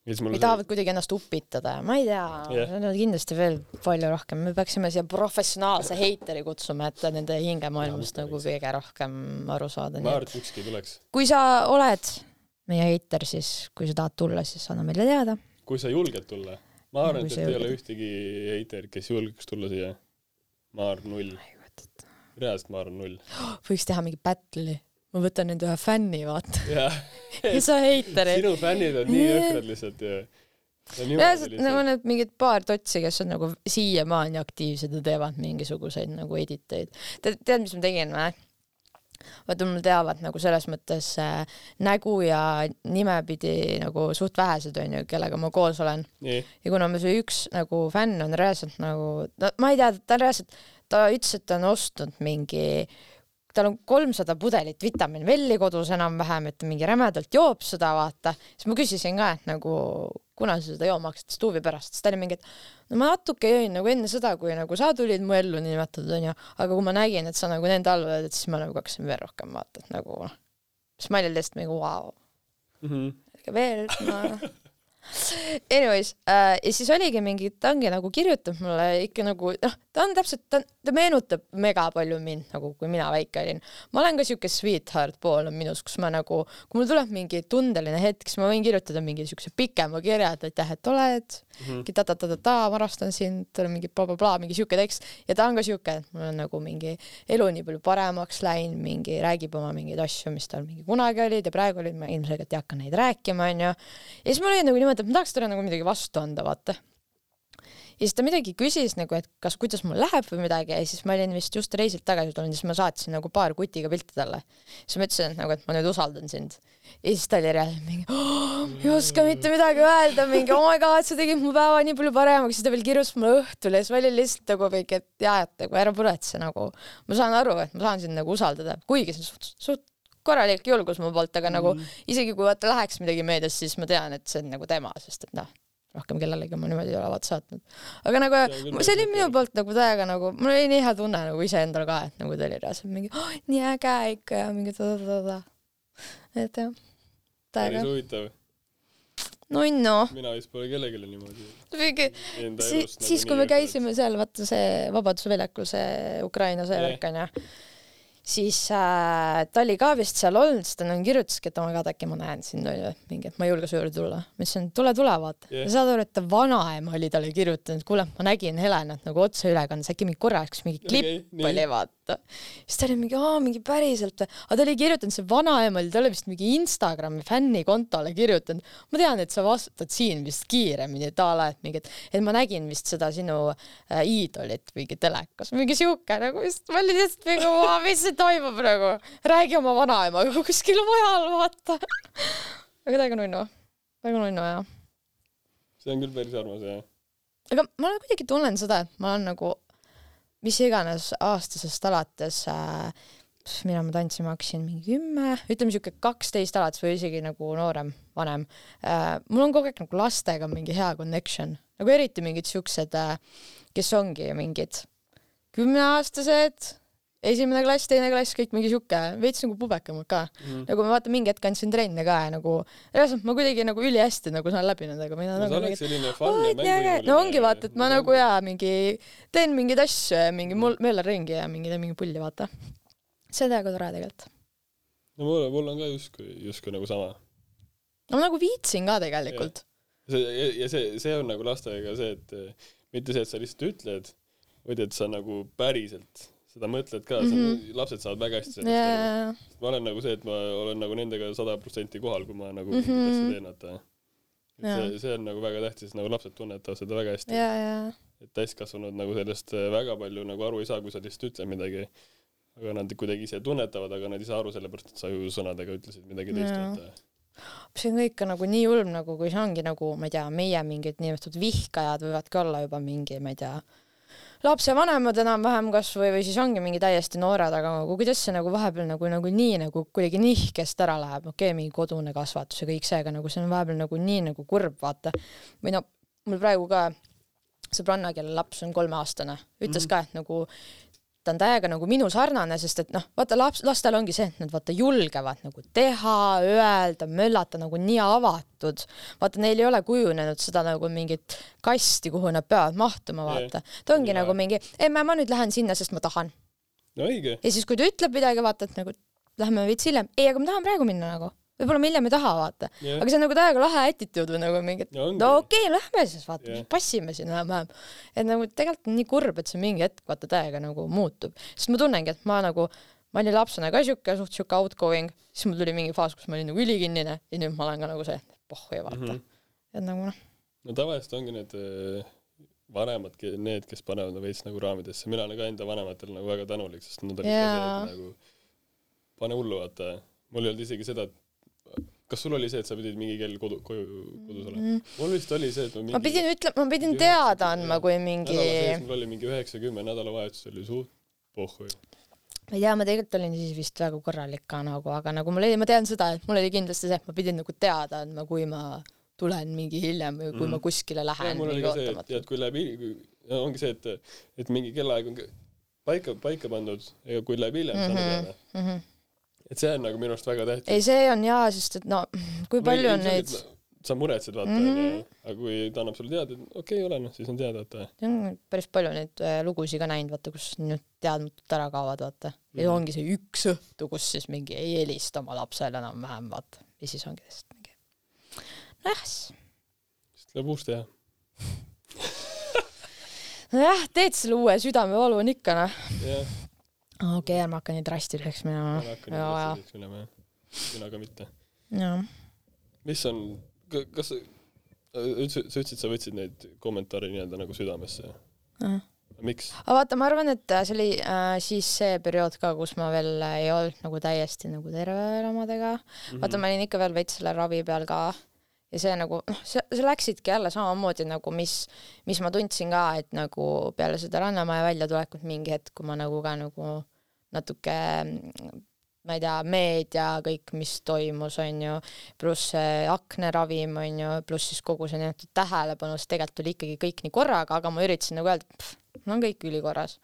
Speaker 3: Või tahavad kuidagi ennast upitada ma ei tea yeah., need on kindlasti veel palju rohkem, me peaksime siia professionaalse heiteri kutsuma, et nende hingemaailmast nagu kõige rohkem aru saada,
Speaker 4: ma arvan, et ükski ei tuleks.
Speaker 3: kui sa oled meie heiter, siis kui sa tahad tulla, siis anna meile teada.
Speaker 4: kui sa julged tulla, ma arvan, et ei ole ühtegi heiterit, kes julgeks tulla siia. ma arvan null, reaalselt ma arvan null.
Speaker 3: võiks teha mingi battle'i, ma võtan nüüd ühe fänni, vaata,
Speaker 4: jah,
Speaker 3: ja sa heiteri.
Speaker 4: sinu fännid on nii jõhkrad lihtsalt ju.
Speaker 3: nagu need mingid paar totsi, kes on nagu siiamaani aktiivsed ja teevad mingisuguseid nagu editeid. tead, tead, mis ma tegin või? vaata, mul teavad nagu selles mõttes äh, nägu ja nimepidi nagu suht vähesed onju, kellega ma koos olen. ja kuna meil see üks nagu fänn on reaalselt nagu, no ma ei tea, ta on reaalselt, ta ütles, et ta on ostnud mingi, tal on kolmsada pudelit vitamiinvelli kodus enam-vähem, et mingi rämedalt joob seda, vaata. siis ma küsisin ka, et nagu kuna sa seda jooma hakkasid, stuuvi pärast, siis ta oli mingi, et no ma natuke jõin nagu enne seda, kui nagu sa tulid mu ellu niinimetatud onju, aga kui ma nägin, et sa nagu nende all oled, et siis ma nagu hakkasin veel rohkem vaata, et nagu noh, siis ma olin lihtsalt mingi vau,
Speaker 4: Mhm.
Speaker 3: veel ma Anyways äh,, ja siis oligi mingi, ta ongi nagu kirjutab mulle ikka nagu noh, ta on täpselt, ta, ta meenutab mega palju mind nagu, kui mina väike olin. ma olen ka siuke sweetheart pool on minus, kus ma nagu, kui mul tuleb mingi tundeline hetk, siis ma võin kirjutada mingi siukse pikema kirja, et aitäh, et oled
Speaker 4: Mhm.
Speaker 3: mingi ta-ta-ta-ta-ta, ma armastan sind, mingi blablabla, mingi siuke tekst ja ta on ka siuke, et mul on nagu mingi elu nii palju paremaks läinud, mingi räägib oma mingeid asju, mis tal mingi kunagi olid ja praegu olid, ma ilmselgelt ei hakka neid rääkima, onju. ja siis mul oli nagu niimoodi, et ma tahaks talle nagu midagi vastu anda, vaata. ja siis ta midagi küsis nagu, et kas, kuidas mul läheb või midagi ja siis ma olin vist just reisilt tagasi tulnud, siis ma saatsin nagu paar kutiga pilti talle. siis ma ütlesin, et nagu, et ma nüüd usaldan sind. ja siis ta oli reaalselt mingi oh,, ei oska mitte midagi öelda, mingi oh my god, sa tegid mu päeva nii palju paremaks, siis ta veel kirjutas mulle õhtul ja siis ma olin lihtsalt nagu mingi, et jaa, et nagu ära puretse nagu. ma saan aru, et ma saan sind nagu usaldada, kuigi see on suht, suht korralik julgus mu poolt, aga nagu isegi kui vaata läheks midagi meedias, siis ma tean, et see on nagu tema, sest et noh, rohkem kellelegi ma niimoodi ei ole vaata saatnud. aga nagu
Speaker 4: küll
Speaker 3: see oli
Speaker 4: päris
Speaker 3: minu poolt nagu täiega nagu, mul oli nii hea tunne nagu iseendal ka, et nagu ta oli reaalselt mingi oh, nii äge ikka ja mingi ta-ta-ta-ta. et jah,
Speaker 4: päris
Speaker 3: täiega.
Speaker 4: huvitav.
Speaker 3: nunnu.
Speaker 4: mina vist pole kellelegi niimoodi elust
Speaker 3: siis, kui me käisime seal, vaata see Vabaduse väljakul, see Ukraina see värk onju, siis äh, ta oli ka vist seal olnud, siis ta nagu kirjutaski, et my god, äkki ma näen sind onju, mingi, et ma ei julge su juurde tulla. ma ütlesin, tule, tule vaata
Speaker 4: Jah.
Speaker 3: ja saad aru, et ta vanaema oli talle kirjutanud, kuule, ma nägin Helenat nagu otseülekandes, äkki mingi korraks mingi klipp
Speaker 4: nii.
Speaker 3: oli vaata. siis ta oli mingi, aa mingi päriselt või, aga ta oli kirjutanud, see vanaema oli talle vist mingi Instagrami fännikontole kirjutanud. ma tean, et sa vastutad siin vist kiiremini, et a la, et mingi, et, et ma nägin vist seda sinu äh, iidolit mingi telekas, mingi siuke nagu, siis ma olin lihtsalt mingi, mis see toimub nagu, räägi oma vanaemaga kuskil mujal, vaata. aga täiega nunnu, väga nunnu jah.
Speaker 4: see on küll päris armas jah.
Speaker 3: aga ma kuidagi tunnen seda, et ma olen nagu mis iganes aastasest alates äh, mina ma tantsima hakkasin mingi kümme, ütleme siuke kaksteist alates või isegi nagu noorem, vanem äh,. mul on kogu aeg nagu lastega mingi hea connection, nagu eriti mingid siuksed äh,, kes ongi mingid kümneaastased, esimene klass, teine klass, kõik mingi siuke veits nagu pubekamad ka
Speaker 4: Mhm.
Speaker 3: nagu ma vaata mingi hetk andsin trenne ka ja nagu reaalselt ma kuidagi nagu ülihästi nagu saan läbi nendega,
Speaker 4: no
Speaker 3: nagu
Speaker 4: sa oleks selline fun ja
Speaker 3: äge, no ongi vaata, et ma nagu jaa mingi teen mingeid asju ja mingi mul möölan ringi ja mingi teen mingi pulli, vaata. see on täiega tore tegelikult.
Speaker 4: no mul, mul on ka justkui, justkui nagu sama.
Speaker 3: ma nagu viitsin ka tegelikult.
Speaker 4: see ja, ja see, see on nagu lastega see, et mitte see, et sa lihtsalt ütled, vaid et sa nagu päriselt seda mõtled ka mm, -hmm.
Speaker 3: Mhm.
Speaker 4: lapsed saavad väga hästi sellest
Speaker 3: ja,
Speaker 4: aru. ma olen nagu see, et ma olen nagu nendega sada protsenti kohal, kui ma nagu
Speaker 3: Mhm.
Speaker 4: mingit asja teen, vaata. see, see on nagu väga tähtis, nagu lapsed tunnetavad seda väga hästi.
Speaker 3: ja, ja,
Speaker 4: et täiskasvanud nagu sellest eh, väga palju nagu aru ei saa, kui sa lihtsalt ütled midagi. aga nad kuidagi ise tunnetavad, aga nad ei saa aru sellepärast, et sa ju sõnadega ütlesid midagi teist,
Speaker 3: Jaa.
Speaker 4: vaata.
Speaker 3: see on kõik nagu nii julm nagu, kui see ongi nagu, ma ei tea, meie mingid niinimetatud vihkajad võivadki olla juba mingi, ma ei tea, lapsevanemad enam-vähem kasvõi või siis ongi mingi täiesti noored, aga nagu kuidas see nagu vahepeal nagu, nagu nii nagu kuidagi nihkest ära läheb, okei okay,, mingi kodune kasvatus ja kõik see, aga nagu see on vahepeal nagu nii nagu kurb, vaata. või no mul praegu ka sõbranna, kelle laps on kolmeaastane, ütles mm -hmm. ka, et nagu ta on täiega nagu minu sarnane, sest et noh, vaata laps, lastel ongi see, et nad vaata julgevad nagu teha, öelda, möllata nagu nii avatud. vaata, neil ei ole kujunenud seda nagu mingit kasti, kuhu nad peavad mahtuma, vaata. ta ongi
Speaker 4: Jaa.
Speaker 3: nagu mingi, emme, ma nüüd lähen sinna, sest ma tahan.
Speaker 4: no õige.
Speaker 3: ja siis, kui ta ütleb midagi, vaata, et nagu lähme veits hiljem, ei, aga ma tahan praegu minna nagu. Võib-olla me hiljem ei taha, vaata.
Speaker 4: Jah.
Speaker 3: aga see on nagu täiega lahe attitude või nagu mingi, et
Speaker 4: ongi.
Speaker 3: no okei okay,, lähme siis vaata yeah., passime siin enam-vähem. et nagu tegelikult on nii kurb, et see mingi hetk vaata täiega nagu muutub, sest ma tunnengi, et ma nagu, ma olin lapsena ka siuke suht siuke outgoing, siis mul tuli mingi faas, kus ma olin nagu ülikinnine ja nüüd ma olen ka nagu see, pohhu vaata mm. -hmm. et nagu noh,
Speaker 4: no tavaliselt ongi need eh, vanemad, need, kes panevad veits nagu raamidesse, mina olen ka enda vanematele nagu väga tänulik, sest nad olid et nagu pane hullu, vaata. mul ei olnud isegi seda, et kas sul oli see, et sa pidid mingi kell kodu, koju, kodus olema mm.? mul vist oli see, et ma mingi
Speaker 3: ma pidin ütlema, ma pidin teada andma, kui mingi,
Speaker 4: mul oli mingi üheksa-kümme, nädalavahetus oli suht pohhu.
Speaker 3: ma ei tea, ma tegelikult olin siis vist väga korralik ka nagu, aga nagu mul oli, ma tean seda, et mul oli kindlasti see, et ma pidin nagu teada andma, kui ma tulen mingi hiljem või kui mm. ma kuskile lähen
Speaker 4: mul oli ka see, et tead, kui läheb, ongi see, et, et mingi kellaaeg on ka paika, paika pandud, ega kui läheb hiljem, sa
Speaker 3: Mhm.
Speaker 4: tead.
Speaker 3: Mm -hmm.
Speaker 4: Et see on nagu minu arust väga tähtis.
Speaker 3: ei, see on jaa, sest et no kui palju on neid,
Speaker 4: sa muretsed vaata
Speaker 3: Mhm.
Speaker 4: onju, aga kui ta annab sulle teada, et okei okay,, ole noh, siis on teada, vaata.
Speaker 3: on päris palju neid äh, lugusid ka näinud, vaata, kus nüüd teadmatult ära kaovad, vaata. ja
Speaker 4: Mhm.
Speaker 3: ongi see üks õhtu, kus siis mingi ei helista oma lapsele enam-vähem, vaata. ja siis ongi lihtsalt mingi, nojah,
Speaker 4: siis tuleb uus teha.
Speaker 3: nojah, teed selle uue südamevalu on ikka noh.
Speaker 4: jah,
Speaker 3: okei okay,, ärme hakka nii drastiliseks minema
Speaker 4: ma. ei hakka nii minema jah. mina ka mitte.
Speaker 3: jah,
Speaker 4: mis on, kas sa, ütlesid, sa ütlesid, sa võtsid neid kommentaare nii-öelda nagu südamesse. miks?
Speaker 3: aga vaata, ma arvan, et see oli äh, siis see periood ka, kus ma veel ei olnud nagu täiesti nagu terve omadega. vaata, ma olin ikka veel veits selle ravi peal ka ja see nagu noh, see, see läksidki jälle samamoodi nagu mis, mis ma tundsin ka, et nagu peale seda Rannamaja väljatulekut mingi hetk, kui ma nagu ka nagu natuke ma ei tea, meedia, kõik, mis toimus, onju, pluss see akneravim, onju, pluss siis kogu see nii-öelda tähelepanu, siis tegelikult tuli ikkagi kõik nii korraga, aga ma üritasin nagu öelda, et mul on kõik ülikorras.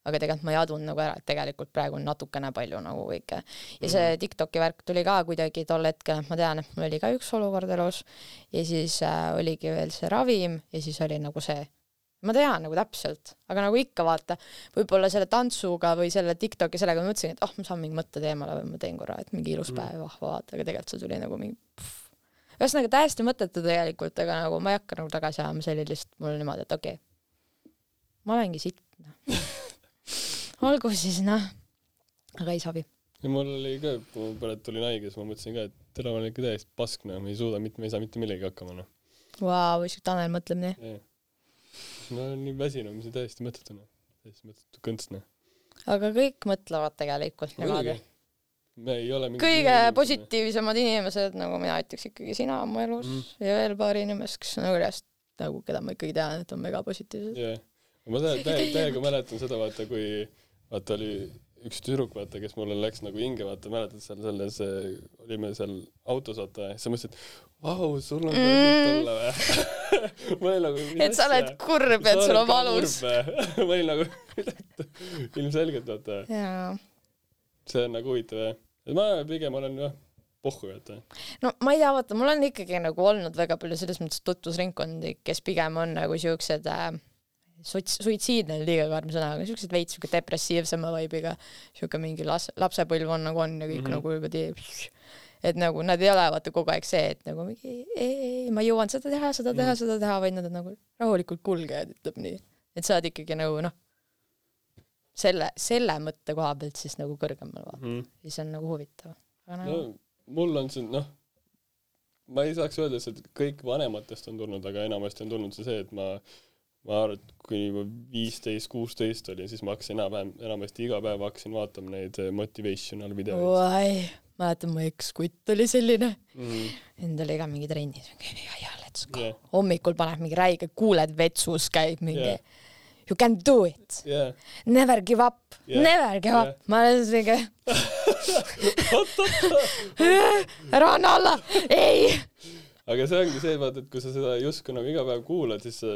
Speaker 3: aga tegelikult ma ei adunud nagu ära, et tegelikult praegu on natukene palju nagu kõike. ja see Tiktoki värk tuli ka kuidagi tol hetkel, et ma tean, et mul oli ka üks olukord elus ja siis äh, oligi veel see ravim ja siis oli nagu see ma tean nagu täpselt, aga nagu ikka vaata, võib-olla selle tantsuga või selle Tiktoki sellega ma mõtlesin, et ah oh,, ma saan mingi mõtted eemale või ma teen korra, et mingi ilus päev, vahva vaata, aga tegelikult see tuli nagu mingi ühesõnaga täiesti mõttetu tegelikult, aga nagu ma ei hakka nagu tagasi ajama, see oli lihtsalt mul niimoodi, et okei okay., ma olengi sitt, noh. olgu siis noh, aga ei sobi.
Speaker 4: ja mul oli ka, kui ma pärast tulin haige, siis ma mõtlesin ka, et ma olen ikka täiesti pask, noh, ma ei suuda mitte, ma ei saa mitte millegi hakkama, noh.
Speaker 3: Vau, siis Tanel mõtleb nii.
Speaker 4: ma olen nii väsinud, mis on täiesti mõttetu, noh. täiesti mõttetu kõnts, noh.
Speaker 3: aga kõik mõtlevad tegelikult niimoodi.
Speaker 4: me ei ole mingi
Speaker 3: kõige. positiivsemad inimesed, nagu mina ütleks ikkagi sina oma elus
Speaker 4: Mm.
Speaker 3: ja veel paar inimest, kes on reast nagu, keda ma ikkagi tean, et on megapositiivsed.
Speaker 4: jah, ma täiega, täiega, täiega mäletan seda, vaata, kui vaata oli üks tüdruk, vaata, kes mulle läks nagu hinge, vaata, mäletad seal selles, olime seal autos, vaata, siis sa mõtlesid, et vau, sul on siit olla või? ma olin nagu,
Speaker 3: et sa oled kurb, et sul on valus.
Speaker 4: ma olin nagu, ilmselgelt, vaata,
Speaker 3: jaa.
Speaker 4: see on nagu huvitav jah. et ma pigem olen jah, pohhu, vaata.
Speaker 3: no ma ei tea, vaata, mul on ikkagi nagu olnud väga palju selles mõttes tutvusringkondi, kes pigem on nagu siuksed äh, sots-, suitsiidne on liiga karm sõna, aga siuksed veits siuke depressiivsema vibe'iga, siuke mingi las-, lapsepõlv on nagu on ja kõik mm -hmm. nagu niimoodi et nagu nad ei ole vaata kogu aeg see, et nagu mingi ei, ei, ma jõuan seda teha, seda teha,
Speaker 4: Mhm.
Speaker 3: seda teha, vaid nad on nagu rahulikult kulgejad, ütleb nii. et sa oled ikkagi nagu noh, selle, selle mõtte koha pealt siis nagu kõrgemal vaata,
Speaker 4: Mm.
Speaker 3: siis on nagu huvitav. nagu
Speaker 4: no mul on see noh ma ei saaks öelda et kõik vanematest on tulnud aga enamasti on tulnud see see et ma ma arvan et kui ma viisteist kuusteist olin siis ma hakkasin enam-vähem enamasti iga päev hakkasin vaatama neid eh, motivational videoid
Speaker 3: oi, mäletan mu ekskutt oli selline,
Speaker 4: mm,
Speaker 3: endal oli ka mingi trennis, ja, ja let's go
Speaker 4: yeah,
Speaker 3: hommikul paneb mingi räige, kuuled vetsus käib mingi yeah. you can do it,
Speaker 4: yeah.
Speaker 3: never give up yeah., never give
Speaker 4: Jah.
Speaker 3: up, ma olen siuke, ära anna alla, ei.
Speaker 4: Aga see ongi see vaata et kui sa seda justkui nagu iga päev kuulad siis sa,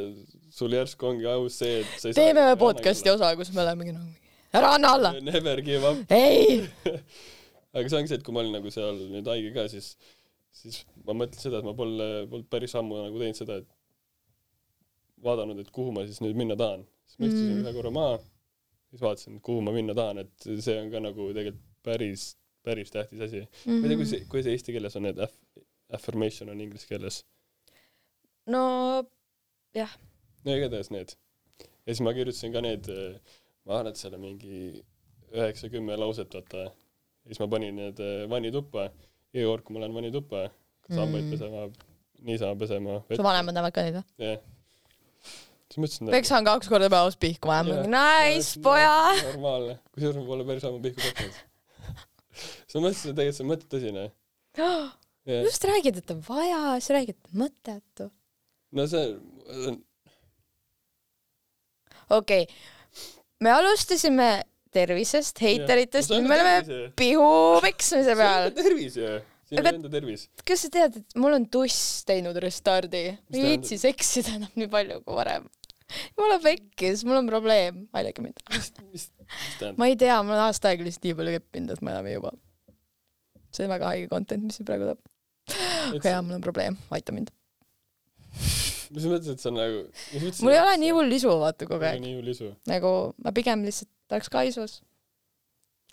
Speaker 4: sul järsku ongi aus see et sa ei
Speaker 3: teeme ühe podcast'i osa, kus me olemegi nagu, ära anna alla,
Speaker 4: never give up.
Speaker 3: Ei.
Speaker 4: aga see ongi see et kui ma olin nagu seal nüüd haige ka siis siis ma mõtlesin seda et ma pole polnud päris ammu nagu teinud seda et vaadanud et kuhu ma siis nüüd minna tahan. Siis ma istusin
Speaker 3: Mm.
Speaker 4: ühe korra maha siis vaatasin kuhu ma minna tahan et see on ka nagu tegelikult päris päris tähtis asi. Ma ei tea kui see kui see eesti keeles on need aff- affirmation on inglise keeles?
Speaker 3: No
Speaker 4: no igatahes need. Ja siis ma kirjutasin ka need ma arvan et seal on mingi üheksa-kümme lauset vaata. Ja siis ma panin need eh, vannituppa. Iga kord kui ma lähen vannituppa hambaid
Speaker 3: Mm.
Speaker 4: pesema niisama pesema
Speaker 3: su vanemad näevad ka neid või?
Speaker 4: jah. Siis mõtlesin
Speaker 3: peksan kaks korda päevas pihku,
Speaker 4: Jah.
Speaker 3: mingi nice poja.
Speaker 4: normaalne. Kusjuures ma pole päris ammu pihku peksnud siis ma mõtlesin et tegelikult see on mõte tõsine jah
Speaker 3: just räägid, et on vaja, siis räägid, et mõttetu.
Speaker 4: no see on
Speaker 3: okei okay., me alustasime tervisest, heiteritest,
Speaker 4: on
Speaker 3: nüüd me oleme pihu peksmise
Speaker 4: on
Speaker 3: peal.
Speaker 4: enda tervis ju see on enda tervis
Speaker 3: kas sa tead, et mul on tuss teinud restardi? ei viitsi seksida enam nii palju kui varem. jumala pekkis, mul on probleem. tea mind.
Speaker 4: mis mis mis
Speaker 3: ma ei tea, ma olen aasta aega lihtsalt nii palju keppinud, et ma enam ei jõua. see on väga haige content, mis siin praegu tuleb. jaa, mul on probleem, aita mind.
Speaker 4: mis sa mõtled, et see on nagu mõttes
Speaker 3: mul ei ole nii hull isu, vaata kogu aeg.
Speaker 4: nii hull isu.
Speaker 3: nagu ma pigem lihtsalt tahaks kaisus.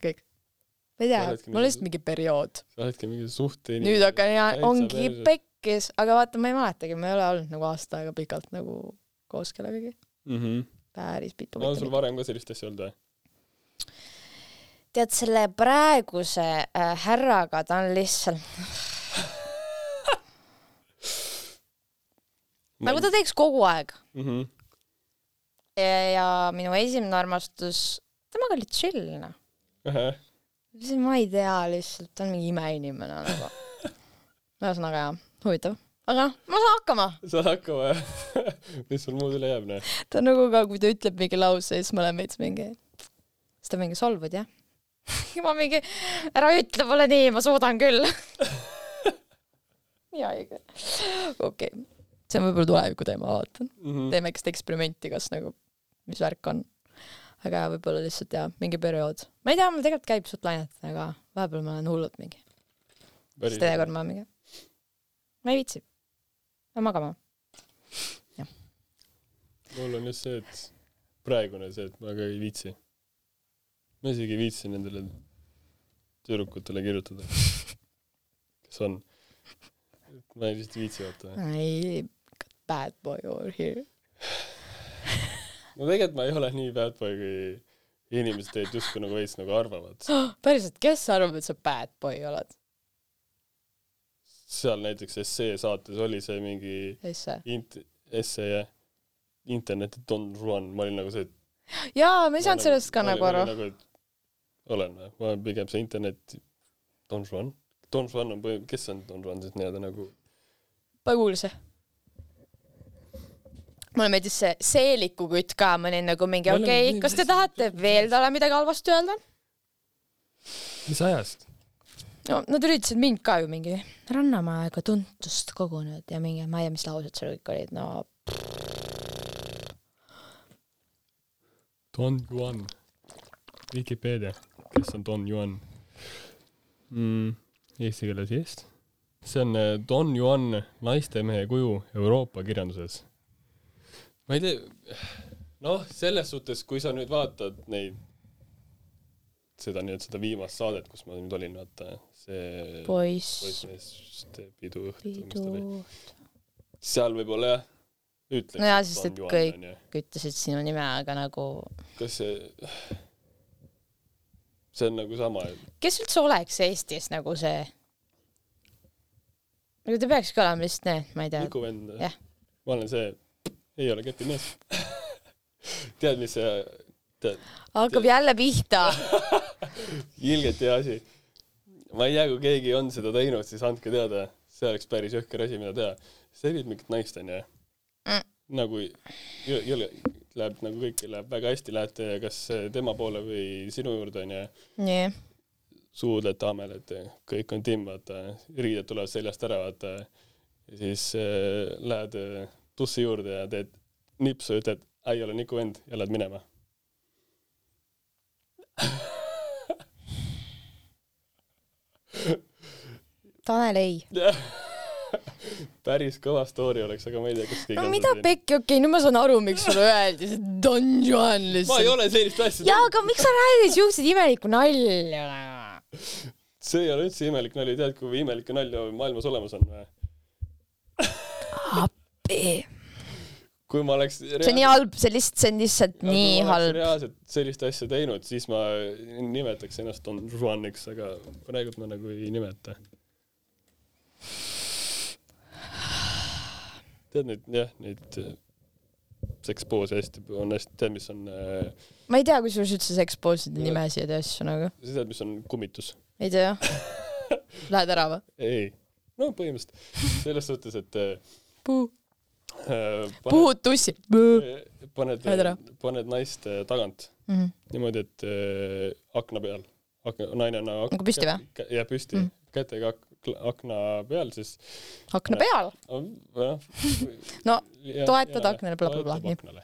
Speaker 3: kõik. ma ei tea mul on lihtsalt mingi periood.
Speaker 4: sa oledki mingi suhte
Speaker 3: nüüd hakkan ja ongi pekkis, aga vaata, ma ei mäletagi, ma ei ole olnud nagu aasta aega pikalt nagu koos kellegagi.
Speaker 4: mm. -hmm.
Speaker 3: päris pitu
Speaker 4: on sul varem ka sellist asja olnud või?
Speaker 3: tead, selle praeguse äh, härraga ta on lihtsalt, nagu ta teeks kogu aeg.
Speaker 4: mm. -hmm.
Speaker 3: ja minu esimene armastus, temaga oli chill, noh. siis ma ei tea, lihtsalt ta on mingi imeinimene nagu. ühesõnaga jah, huvitav. aga noh, ma saan hakkama.
Speaker 4: saad hakkama jah? mis sul muud üle jääb, noh?
Speaker 3: ta on nagu ka, kui ta ütleb mingi lause, siis ma olen veits mingi, siis ta mingi solvud jah? ja ma mingi, ära ütle mulle nii, ma suudan küll. haige. okei okay., see on võib-olla tuleviku teema, ma vaatan.
Speaker 4: Mhm.
Speaker 3: teeme ikkast eksperimenti, kas nagu, mis värk on. aga võib-olla lihtsalt jah, mingi periood. ma ei tea, mul tegelikult käib suht lainet, aga vahepeal ma olen hullult mingi. siis teinekord ma mingi, ma ei viitsi. Lähen magama.
Speaker 4: mul on just see, et praegune see, et ma ka ei viitsi. ma isegi ei viitsi nendele tüdrukutele kirjutada, kes on. ma lihtsalt ei viitsi vaata.
Speaker 3: ei, bad boy over here.
Speaker 4: no tegelikult ma ei ole nii bad boy, kui inimesed tegelikult justkui nagu veits nagu arvavad.
Speaker 3: päriselt, kes arvab, et sa bad boy oled?
Speaker 4: seal näiteks essee saates oli see mingi
Speaker 3: siis see.
Speaker 4: int-, essee jah, interneti Don Juan, ma olin nagu see,
Speaker 3: jaa, ma ei saanud
Speaker 4: ma
Speaker 3: sellest ka nagu aru
Speaker 4: nagu, et olen või, ma olen pigem see internet Don Juan. Don Juan on põhim-, kes on Don Juan siis nii-öelda nagu
Speaker 3: paguulse. Mulle meeldis see seelikukütt ka, ma olin nagu mingi okei okay,, kas te tahate veel talle midagi halvasti öelda?
Speaker 4: mis ajast?
Speaker 3: no nad üritasid mind ka ju mingi Rannamäega tuntust kogunud ja mingi, ma ei tea, mis laused seal kõik olid, no
Speaker 4: Don Juan, Vikipeedia, kes on Don Juan mm,? Eesti keeles just. see on eh, Don Juan naistemehe kuju Euroopa kirjanduses. Ma ei tea, noh, selles suhtes, kui sa nüüd vaatad neid, seda nii-öelda seda viimast saadet, kus ma nüüd olin, vaata see
Speaker 3: poiss,
Speaker 4: poissmeeste pidu õhtu, mis ta oli, seal võib-olla jah, ütleks.
Speaker 3: Nojah, sest et kõik- ütlesid sinu nime, aga nagu,
Speaker 4: kas see, see on nagu sama,
Speaker 3: kes üldse oleks Eestis nagu see? nagu ta peakski olema lihtsalt need, ma ei tea,
Speaker 4: Niku vend ma olen see, ei ole ketimees. tead, mis see, tead,
Speaker 3: hakkab jälle pihta.
Speaker 4: ilgelt hea asi. ma ei tea, kui keegi on seda teinud, siis andke teada, see oleks päris jõhker asi, mida teha. sa evid mingit naist, onju
Speaker 3: Mm..
Speaker 4: nagu jõ- jõle, läheb nagu kõik läheb väga hästi, lähete kas tema poole või sinu juurde, onju.
Speaker 3: nii,
Speaker 4: suudlete amelete, kõik on timm, vaata, riided tulevad seljast ära, vaata. ja siis äh, lähed äh, tussi juurde ja teed nipsu, ütled, ei ole Niku vend ja lähed minema.
Speaker 3: Tanel ei.
Speaker 4: päris kõva story oleks, aga ma ei tea, kas keegi
Speaker 3: no mida pekki, okei okay,, nüüd ma saan aru, miks sulle öeldi see Don Juan
Speaker 4: teinud. ma ei
Speaker 3: lihtsalt.
Speaker 4: ole sellist asja
Speaker 3: jaa, aga miks sa räägid siukseid imelikku nalja
Speaker 4: see ei ole üldse imelik nali, tead, kui imelikke nalju maailmas olemas on või?
Speaker 3: appi.
Speaker 4: kui ma oleks
Speaker 3: see on nii halb, see lihtsalt, see on lihtsalt nii halb.
Speaker 4: reaalselt sellist asja teinud, siis ma nimetaks ennast Don Juaniks, aga praegult ma nagu ei nimeta. tead neid, jah, neid äh, sekspoose hästi, on hästi, tead, mis on äh,,
Speaker 3: ma ei tea, kusjuures üldse sekspooside nimesid ja asju nagu.
Speaker 4: sa tead, mis on kummitus?
Speaker 3: ei tea. Lähed ära või?
Speaker 4: ei, no põhimõtteliselt selles suhtes, et äh,
Speaker 3: puu, puhud tussi.
Speaker 4: paned, paned paned naist äh, tagant niimoodi, et äh, akna peal, akna, naine on
Speaker 3: Nagu püsti või?
Speaker 4: jah, püsti
Speaker 3: Mm.
Speaker 4: mm., kätega ak-, akna peal, siis
Speaker 3: akna peal. No, toetad aknale, blablabla,
Speaker 4: aknale.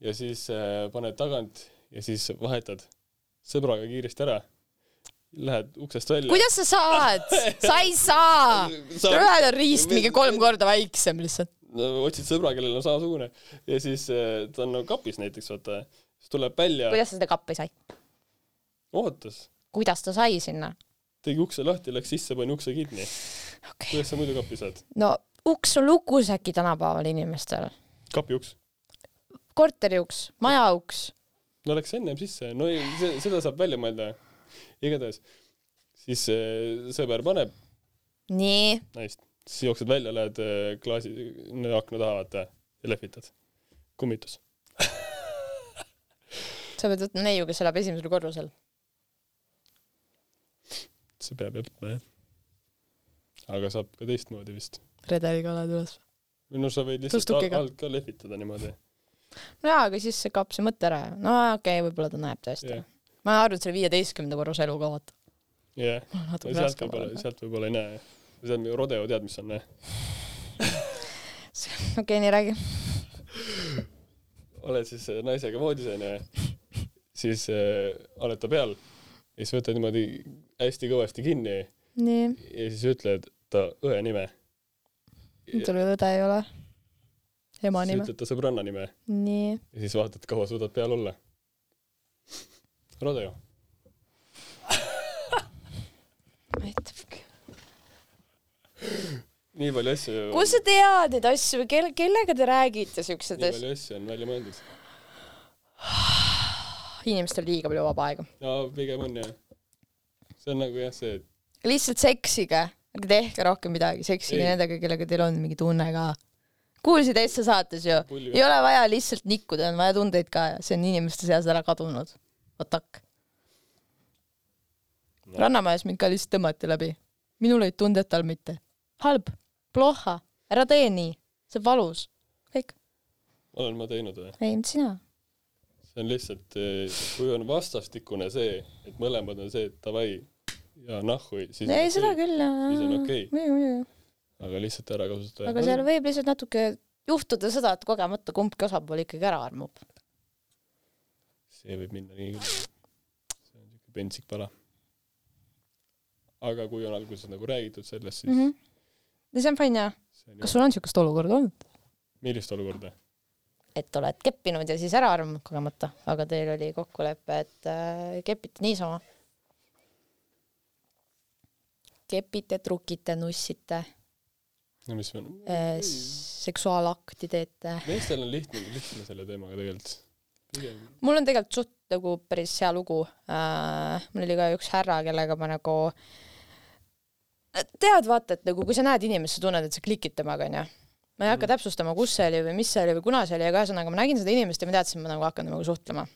Speaker 4: ja siis äh, paned tagant ja siis vahetad sõbraga kiiresti ära lähed uksest välja.
Speaker 3: kuidas sa saad? sa ei saa. ühel on riist mingi kolm korda väiksem lihtsalt.
Speaker 4: Otsid sõbra, kellel on samasugune ja siis äh, ta on nagu kapis näiteks, vaata. siis tuleb välja,
Speaker 3: kuidas sa seda kappi sai?
Speaker 4: ootas,
Speaker 3: kuidas ta sai sinna?
Speaker 4: tegi ukse lahti, läks sisse, pani ukse kinni.
Speaker 3: okei.
Speaker 4: kuidas sa muidu kappi saad?
Speaker 3: no uks on lukus äkki tänapäeval inimestel.
Speaker 4: kapi uks.
Speaker 3: korteri uks, maja uks.
Speaker 4: no läks ennem sisse, no ei, seda saab välja mõelda. igatahes, siis äh, sõber paneb
Speaker 3: nii,
Speaker 4: naist, siis jooksed välja, lähed äh, klaasi, akna taha, vaata, ja lehvitad. kummitus.
Speaker 3: sa pead võtma neiu, kes elab esimesel korrusel.
Speaker 4: see peab jätma, jah. aga saab ka teistmoodi vist.
Speaker 3: redeliga oled üles.
Speaker 4: või no sa võid lihtsalt
Speaker 3: Tõstukiga.
Speaker 4: al- alt ka lehvitada niimoodi.
Speaker 3: nojaa, aga siis see kapp see mõte ära. no okei okay,, võib-olla ta näeb tõesti
Speaker 4: jah
Speaker 3: yeah.. ma arvan, et selle viieteistkümnenda korruse eluga vaata.
Speaker 4: jah,
Speaker 3: natuke
Speaker 4: sealt võib-olla,
Speaker 3: olla.
Speaker 4: sealt võib-olla ei näe. Sealt nagu rodeo tead, mis on,
Speaker 3: okei, nii räägi.
Speaker 4: oled siis äh, naisega voodis onju, siis äh, oled ta peal ja siis võtad niimoodi hästi kõvasti kinni
Speaker 3: nii,
Speaker 4: ja siis ütled ta õe nime.
Speaker 3: sul õde ei ole. ema nime.
Speaker 4: ütled ta sõbranna nime
Speaker 3: nii,
Speaker 4: ja siis vaatad, kaua suudad peal olla. rodeo.
Speaker 3: aitab.
Speaker 4: Nii palju asju.
Speaker 3: kus sa tead neid asju kelle, kellega te räägite siukseid
Speaker 4: nii
Speaker 3: asju?
Speaker 4: palju asju on välja mõeldud.
Speaker 3: inimestel liiga palju vaba aega.
Speaker 4: no pigem on jah. see on nagu jah, see,
Speaker 3: lihtsalt seksige, ärge tehke rohkem midagi, seksige
Speaker 4: Ei.
Speaker 3: nendega, kellega teil on mingi tunne ka. kuulsid Essa saates ju, ei ole vaja lihtsalt nikkuda, on vaja tundeid ka ja see on inimeste seas ära kadunud. Otak
Speaker 4: No.
Speaker 3: Rannamajas mind ka lihtsalt tõmmati läbi. minul olid tunded, tal mitte. halb, ploha, ära tee nii, see on valus. kõik,
Speaker 4: olen ma teinud või?
Speaker 3: ei mitte sina.
Speaker 4: see on lihtsalt, kui on vastastikune see, et mõlemad on see, et davai ja nahhu, siis
Speaker 3: ei, seda
Speaker 4: okei.
Speaker 3: küll,
Speaker 4: siis on okei.
Speaker 3: muidugi, muidugi.
Speaker 4: aga lihtsalt ära kasutada.
Speaker 3: aga seal võib lihtsalt natuke juhtuda seda, et kogemata kumbki osapool ikkagi ära armub.
Speaker 4: see võib minna nii küll. see on siuke pentsik pala. aga kui on alguses nagu räägitud sellest, siis mm. -hmm.
Speaker 3: Ja see on fine jah. kas sul on siukest olukorda olnud?
Speaker 4: millist olukorda?
Speaker 3: et oled keppinud ja siis ära armunud kogemata, aga teil oli kokkulepe, et äh, kepite niisama. kepite, trukite, nussite
Speaker 4: no mis on
Speaker 3: äh,, seksuaalakti teete.
Speaker 4: meestel on lihtne, lihtne selle teemaga tegelikult.
Speaker 3: mul on tegelikult suht nagu päris hea lugu äh,. mul oli ka üks härra, kellega ma nagu, tead, vaata, et nagu kui sa näed inimest, sa tunned, et sa klikid temaga, onju. ma ei hakka
Speaker 4: Mhm.
Speaker 3: täpsustama, kus see oli või mis see oli või kuna see oli, aga ühesõnaga ma nägin seda inimest ja ma teadsin, et ma nagu hakkan temaga suhtlema.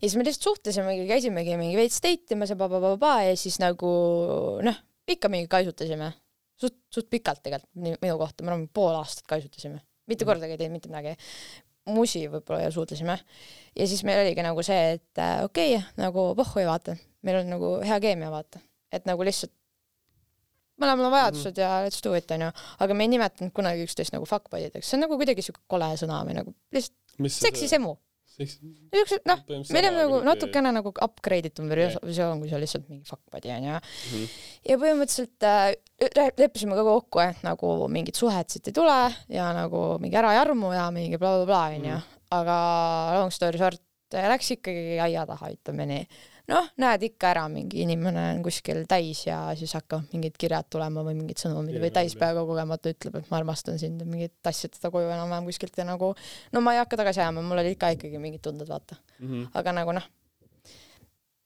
Speaker 3: ja siis me lihtsalt suhtlesimegi, käisimegi mingi veits date imas ja pa-pa-pa-pa ja siis nagu noh, ikka mingi kaisutasime. suht, suht pikalt tegelikult minu kohta, me oleme pool aastat kaisutasime. mitte
Speaker 4: Mhm.
Speaker 3: kordagi ei teinud mitte midagi. musi võib-olla ja suudlesime. ja siis meil oligi nagu see, et äh, okei okay,, nagu pohhui vaata, meil on nagu hea keemia vaata, et nagu lihtsalt mõlemal on vajadused mm -hmm. ja let's do it onju, aga me ei nimetanud kunagi üksteist nagu fuckboydideks, see on nagu kuidagi siuke kole sõna või nagu lihtsalt
Speaker 4: mis
Speaker 3: seksis emu.
Speaker 4: seks-
Speaker 3: niisugused noh, me oleme nagu natukene nagu upgrade itum versioon, kui on lihtsalt mingi fuckbody onju.
Speaker 4: Mhm.
Speaker 3: ja põhimõtteliselt äh, le- leppisime ka kokku, et nagu mingit suhet siit ei tule ja nagu mingi ära ei armu ja mingi blablabla onju
Speaker 4: Mhm..
Speaker 3: aga long story short, läks ikkagi aia taha, ütleme nii. noh, näed ikka ära, mingi inimene on kuskil täis ja siis hakkavad mingid kirjad tulema või mingid sõnumid või
Speaker 4: Jah,
Speaker 3: täis
Speaker 4: jah.
Speaker 3: peaga kogemata ütleb, et ma armastan sind ja mingid tassid teda koju enam-vähem kuskilt ja nagu no ma ei hakka tagasi ajama, mul olid ka ikkagi mingid tunded, vaata.
Speaker 4: Mhm.
Speaker 3: aga nagu noh,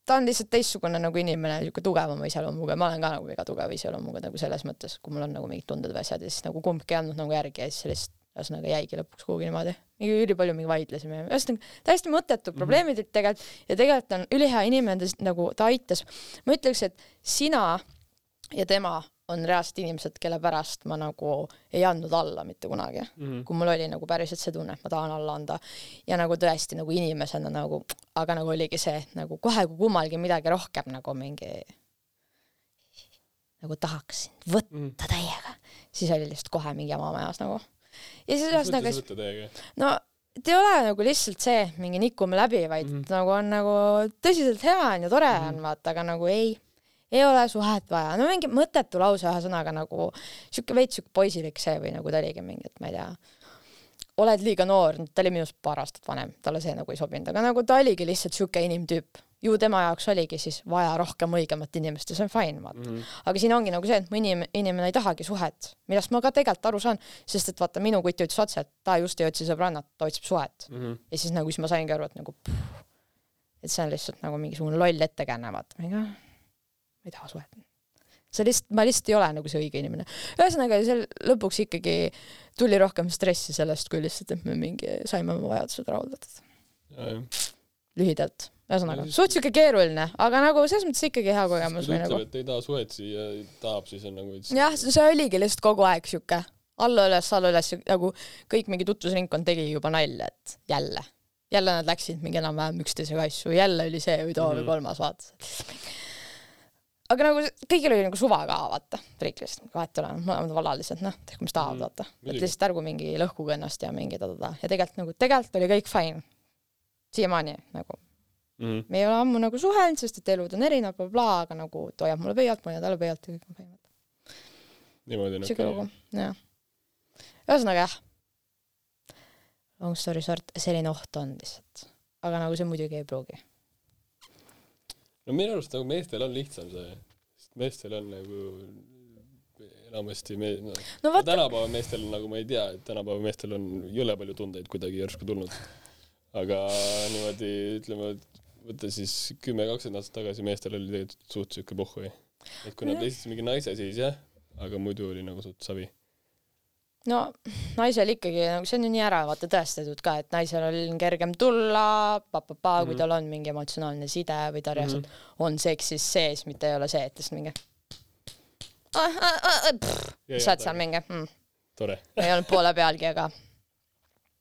Speaker 3: ta on lihtsalt teistsugune nagu inimene, niisugune tugevama iseloomuga, ma olen ka nagu väga tugeva iseloomuga nagu selles mõttes, kui mul on nagu mingid tunded või asjad ja siis nagu kumbki ei andnud nagu järgi ja siis lihtsalt ühesõnaga jäigi lõpuks kuhugi niimoodi. mingi ülipalju mingi vaidlesime, ühesõnaga täiesti mõttetu
Speaker 4: Mhm.
Speaker 3: probleemid olid tegelikult ja tegelikult on ülihea inimene, ta nagu ta aitas, ma ütleks, et sina ja tema on reaalselt inimesed, kelle pärast ma nagu ei andnud alla mitte kunagi
Speaker 4: Mhm.
Speaker 3: kui mul oli nagu päriselt see tunne, et ma tahan alla anda ja nagu tõesti nagu inimesena nagu, aga nagu oligi see, nagu kohe, kui kummalgi midagi rohkem nagu mingi nagu tahaks sind võtta
Speaker 4: Mhm.
Speaker 3: täiega, siis oli lihtsalt kohe mingi jama majas nagu. Ja siis ühesõnaga
Speaker 4: täiega?
Speaker 3: no et ei ole nagu lihtsalt see mingi nikume läbi, vaid mm
Speaker 4: Mhm.
Speaker 3: -hmm. nagu on nagu tõsiselt hea on ja tore on mm
Speaker 4: Mhm.
Speaker 3: -hmm. vaata, aga nagu ei, ei ole suhet vaja, no mingi mõttetu lause ühesõnaga nagu sihuke veits sihuke poisilik see või nagu ta oligi mingi, et ma ei tea, oled liiga noor, ta oli minust paar aastat vanem, talle see nagu ei sobinud, aga nagu ta oligi lihtsalt sihuke inimtüüp. Ju tema jaoks oligi siis vaja rohkem õigemat inimest ja see on fine, vaata.
Speaker 4: Mhm.
Speaker 3: aga siin ongi nagu see, et mõni inim- inimene ei tahagi suhet, millest ma ka tegelikult aru saan, sest et vaata, minu kutt ütles otse, et ta just ei otsi sõbrannat, ta otsib suhet.
Speaker 4: Mhm.
Speaker 3: ja siis nagu siis ma saingi aru, et nagu puh, et see on lihtsalt nagu mingisugune loll ettekääne, vaata, ma ei ma ei taha suhet. see lihtsalt, ma lihtsalt ei ole nagu see õige inimene. ühesõnaga, seal lõpuks ikkagi tuli rohkem stressi sellest, kui lihtsalt, et me mingi saime oma vajadused rahuldatud. lühidalt, ühesõnaga suht siuke keeruline, aga nagu selles mõttes ikkagi hea kogemus
Speaker 4: kui
Speaker 3: või
Speaker 4: ta
Speaker 3: nagu
Speaker 4: ütleb, et ei taha suhet siia, tahab, siis on nagu
Speaker 3: jah, see oligi lihtsalt kogu aeg sihuke alla-üles, alla-üles nagu kõik mingi tutvusringkond tegi juba nalja, et jälle, jälle nad läksid mingi enam-vähem üksteisega asju, jälle oli see või too või
Speaker 4: Mhm.
Speaker 3: kolmas, vaata. aga nagu kõigil oli nagu suva ka, vaata, riiklist, vahet ei ole, mõlemad vallalised, noh, tehku mis tahavad,
Speaker 4: Mhm.
Speaker 3: vaata. et lihtsalt ärgu mingi lõhkuge ennast ja mingi ta-ta-ta ja tegelikult nagu, tegelikult oli kõik fine. Siiamaani nagu
Speaker 4: Mhm.
Speaker 3: me ei ole ammu nagu suhelnud, sest et elud on erinevad bla,, blablabla, aga nagu ta hoiab mulle pöialt, ma hoian talle pöialt ja kõik on fine.
Speaker 4: niimoodi on okei
Speaker 3: lugu, jah. ühesõnaga jah, long story short, selline oht on lihtsalt. aga nagu see muidugi ei pruugi.
Speaker 4: no minu arust nagu meestel on lihtsam see, sest meestel on nagu enamasti me-, noh,
Speaker 3: no vaata,
Speaker 4: tänapäeva meestel nagu ma ei tea, et tänapäeva meestel on jõle palju tundeid kuidagi järsku tulnud. Aga niimoodi ütleme, et võtta siis kümme, kakskümmend aastat tagasi meestel oli tegelikult suht siuke pohhui. et kui nad leidsid mingi naise, siis jah, aga muidu oli nagu suht savi.
Speaker 3: no naisel ikkagi nagu see on ju nii ära vaata tõestatud ka, et naisel on kergem tulla, pa-pa-pa, kui
Speaker 4: Mhm.
Speaker 3: tal on mingi emotsionaalne side või ta
Speaker 4: Mhm.
Speaker 3: reaalselt on seksis sees, mitte ei ole see, et lihtsalt mingi saad seal mingi mm,,
Speaker 4: tore.
Speaker 3: ei olnud poole pealgi, aga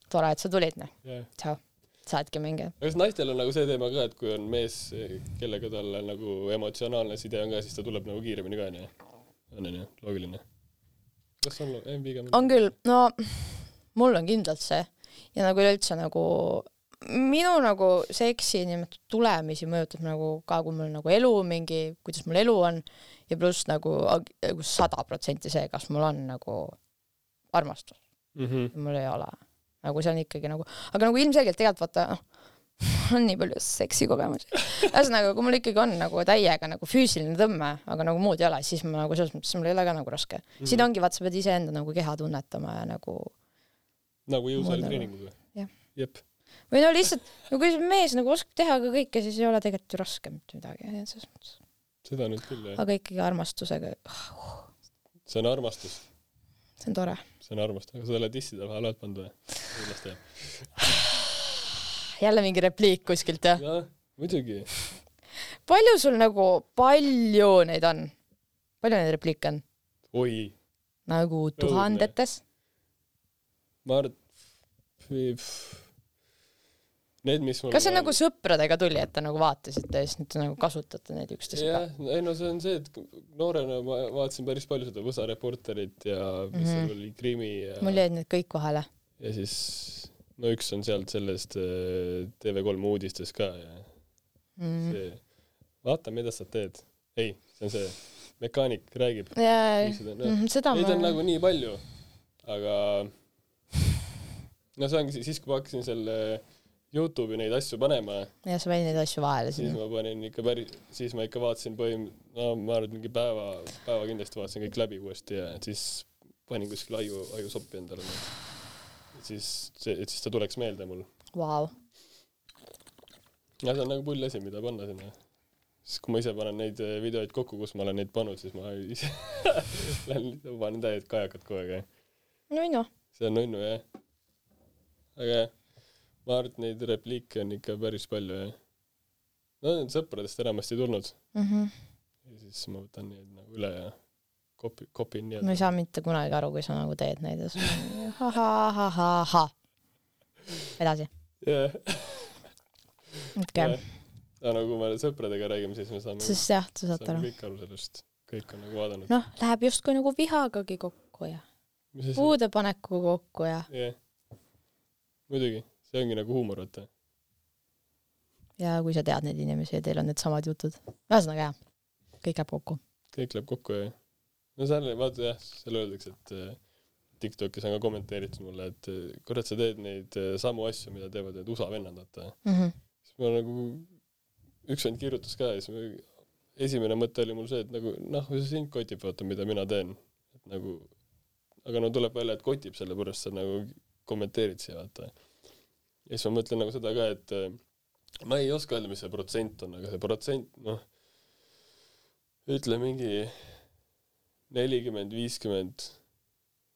Speaker 3: tore, et sa tulid, noh, tšau. Saadki mingi
Speaker 4: kas naistel on nagu see teema ka, et kui on mees, kellega tal nagu emotsionaalne side on ka, siis ta tuleb nagu kiiremini ka onju? on onju, loogiline. kas on, ei pigem
Speaker 3: on küll, no mul on kindlalt see ja nagu üleüldse nagu minu nagu seksi nimetatud tulemisi mõjutab nagu ka, kui mul nagu elu mingi, kuidas mul elu on ja pluss nagu ag- sada protsenti see, kas mul on nagu armastus
Speaker 4: mm. -hmm.
Speaker 3: mul ei ole. Nagu see on ikkagi nagu, aga nagu ilmselgelt tegelikult vaata, noh, on nii palju seksikogemusi. ühesõnaga, kui mul ikkagi on nagu täiega nagu füüsiline tõmme, aga nagu muud ei ole, siis ma nagu selles mõttes, mul ei ole ka nagu raske mm. siin ongi, vaata, sa peed iseenda nagu keha tunnetama ja nagu
Speaker 4: nagu jõusaali
Speaker 3: Mulle-
Speaker 4: treeninguga
Speaker 3: jah..
Speaker 4: jep.
Speaker 3: või no lihtsalt, no kui mees nagu oskab teha ka kõike, siis ei ole tegelikult ju raske mitte midagi, selles mõttes.
Speaker 4: seda nüüd küll jah.
Speaker 3: aga ikkagi armastusega,
Speaker 4: see on armastus,
Speaker 3: see on tore.
Speaker 4: see on armastus, aga sa oled disside vahele oled pannud või? kindlasti jah.
Speaker 3: jälle mingi repliik kuskilt jah?
Speaker 4: jah, muidugi.
Speaker 3: palju sul nagu, palju neid on? palju neid repliike on?
Speaker 4: oi,
Speaker 3: nagu tuhandetes?
Speaker 4: ma arvan, et need, mis mul
Speaker 3: kas see on nagu sõpradega tuli, et te nagu vaatasite ja siis nüüd te nagu kasutate neid üksteise
Speaker 4: jah ei no see on see, et noorena ma vaatasin päris palju seda Võsa Reporterit ja mis seal
Speaker 3: Mhm.
Speaker 4: oli Krimi ja
Speaker 3: mul jäid need kõik vahele.
Speaker 4: ja siis no üks on sealt sellest äh, TV3 uudistest ka ja
Speaker 3: Mm.
Speaker 4: see vaata, mida sa teed. ei, see on see mekaanik räägib. Seda, no,
Speaker 3: Mhm, seda
Speaker 4: Neid
Speaker 3: ma
Speaker 4: on, nagu nii palju, aga no see ongi siis- kui ma hakkasin selle Youtube'i neid asju panema,
Speaker 3: ja sa panid neid asju vahele
Speaker 4: siis
Speaker 3: sinna.
Speaker 4: ma panin ikka päris, siis ma ikka vaatasin põhim-, no ma arvan, et mingi päeva, päeva kindlasti vaatasin kõik läbi uuesti ja siis panin kuskile aju, ajusoppi endale. siis see, et siis ta tuleks meelde mul.
Speaker 3: Vau.
Speaker 4: ja see on nagu pull asi, mida panna sinna. siis kui ma ise panen neid eh, videoid kokku, kus ma olen neid pannud, siis ma ise lähen, panen täied kajakad kogu aeg, jah.
Speaker 3: noh,
Speaker 4: see on nunnu jah. aga jah, ma arvan, et neid repliike on ikka päris palju jah. no need sõpradest enamasti tulnud
Speaker 3: Mhm.
Speaker 4: ja siis ma võtan neid nagu üle ja kopi, kopin
Speaker 3: ma ei
Speaker 4: nii-öelda.
Speaker 3: saa mitte kunagi aru, kui sa nagu teed neid ja siis ha-ha-ha-ha-ha. edasi.
Speaker 4: jah,
Speaker 3: okei,
Speaker 4: aga no kui me sõpradega räägime, siis me saame,
Speaker 3: siis jah, sa saad aru.
Speaker 4: kõik aru sellest, kõik on nagu vaadanud.
Speaker 3: noh, läheb justkui nagu vihagagi kokku ja puudepanekuga kokku ja
Speaker 4: jah, muidugi, see ongi nagu huumor, vaata.
Speaker 3: ja kui sa tead neid inimesi ja teil on needsamad jutud. ühesõnaga jah, kõik läheb kokku.
Speaker 4: kõik läheb kokku ja no seal vaata jah, seal öeldakse, et äh, Tiktokis on ka kommenteeritud mulle, et äh, kurat, sa teed neid äh, samu asju, mida teevad need USA vennad, vaata. siis ma nagu, üks vend kirjutas ka ja siis ma, esimene mõte oli mul see, et nagu noh, see sind kotib, vaata, mida mina teen. et nagu, aga no tuleb välja, et kotib, sellepärast sa nagu kommenteerid siia, vaata. Ja siis ma mõtlen nagu seda ka, et äh, ma ei oska öelda, mis see protsent on, aga see protsent, noh, ütle mingi nelikümmend, viiskümmend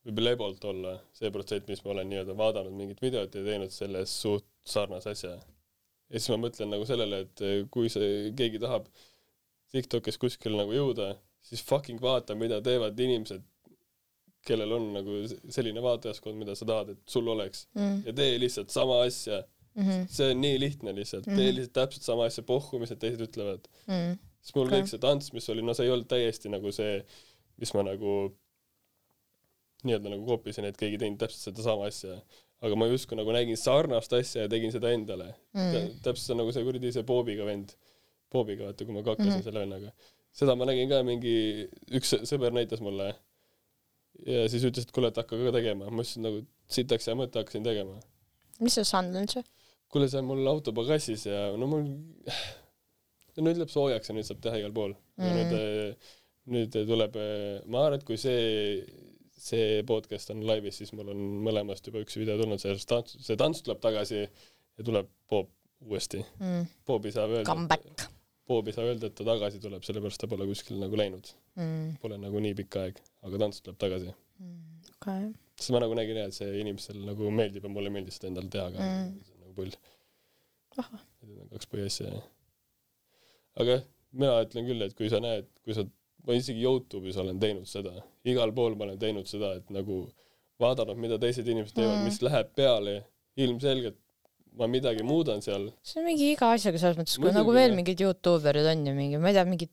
Speaker 4: võib lebalt olla see protsent, mis ma olen nii-öelda vaadanud mingit videot ja teinud selles suht sarnase asja. ja siis ma mõtlen nagu sellele, et eh, kui see, keegi tahab Tiktokis kuskil nagu jõuda, siis fucking vaata, mida teevad inimesed, kellel on nagu selline vaatajaskond, mida sa tahad, et sul oleks. ja tee lihtsalt sama asja. see on nii lihtne lihtsalt, tee lihtsalt täpselt sama asja, pohhu, mis need teised ütlevad. siis mul
Speaker 3: Okei.
Speaker 4: kõik see tants, mis oli, no see ei olnud täiesti nagu see, mis ma nagu nii-öelda nagu koopisin, et keegi teinud täpselt sedasama asja. aga ma justkui nagu nägin sarnast asja ja tegin seda endale mm.. täpselt nagu see kuradi see Bobiga vend, Bobiga vaata, kui ma kaklesin mm
Speaker 3: Mhm.
Speaker 4: -hmm. selle vennaga. seda ma nägin ka mingi, üks sõ- sõber näitas mulle ja siis ütles, et kuule, et hakka ka tegema. ma ütlesin nagu sitaks hea mõte, hakkasin tegema.
Speaker 3: mis see sand on üldse?
Speaker 4: kuule, see on mul auto pagassis ja no mul, nüüd läheb soojaks ja nüüd saab teha igal pool mm.. ja
Speaker 3: Mm.
Speaker 4: nüüd, nüüd tuleb, ma arvan, et kui see, see podcast on laivis, siis mul on mõlemast juba üks video tulnud, see tants, see tants tuleb tagasi ja tuleb Bob uuesti.
Speaker 3: mm..
Speaker 4: Bob ei saa öelda,
Speaker 3: Comeback
Speaker 4: Bob ei saa öelda, et ta tagasi tuleb, sellepärast ta pole kuskile nagu läinud.
Speaker 3: mm..
Speaker 4: Pole nagu nii pikka aeg, aga tants tuleb tagasi.
Speaker 3: okei.
Speaker 4: sest ma nagu nägin jah, et see inimestel nagu meeldib ja mulle meeldis seda endale teha ka
Speaker 3: Mm.
Speaker 4: mm.. see on nagu pull. Need on kaks põhiasja jah. aga jah, mina ütlen küll, et kui sa näed, kui sa, ma isegi Youtube'is olen teinud seda, igal pool ma olen teinud seda, et nagu vaadanud, mida teised inimesed teevad
Speaker 3: Mm.
Speaker 4: mm., mis läheb peale, ilmselgelt ma midagi muudan seal,
Speaker 3: see on mingi iga asjaga selles mõttes, kui
Speaker 4: Muidugi,
Speaker 3: nagu veel mingid Youtuberid on ju mingi, ma ei tea, mingid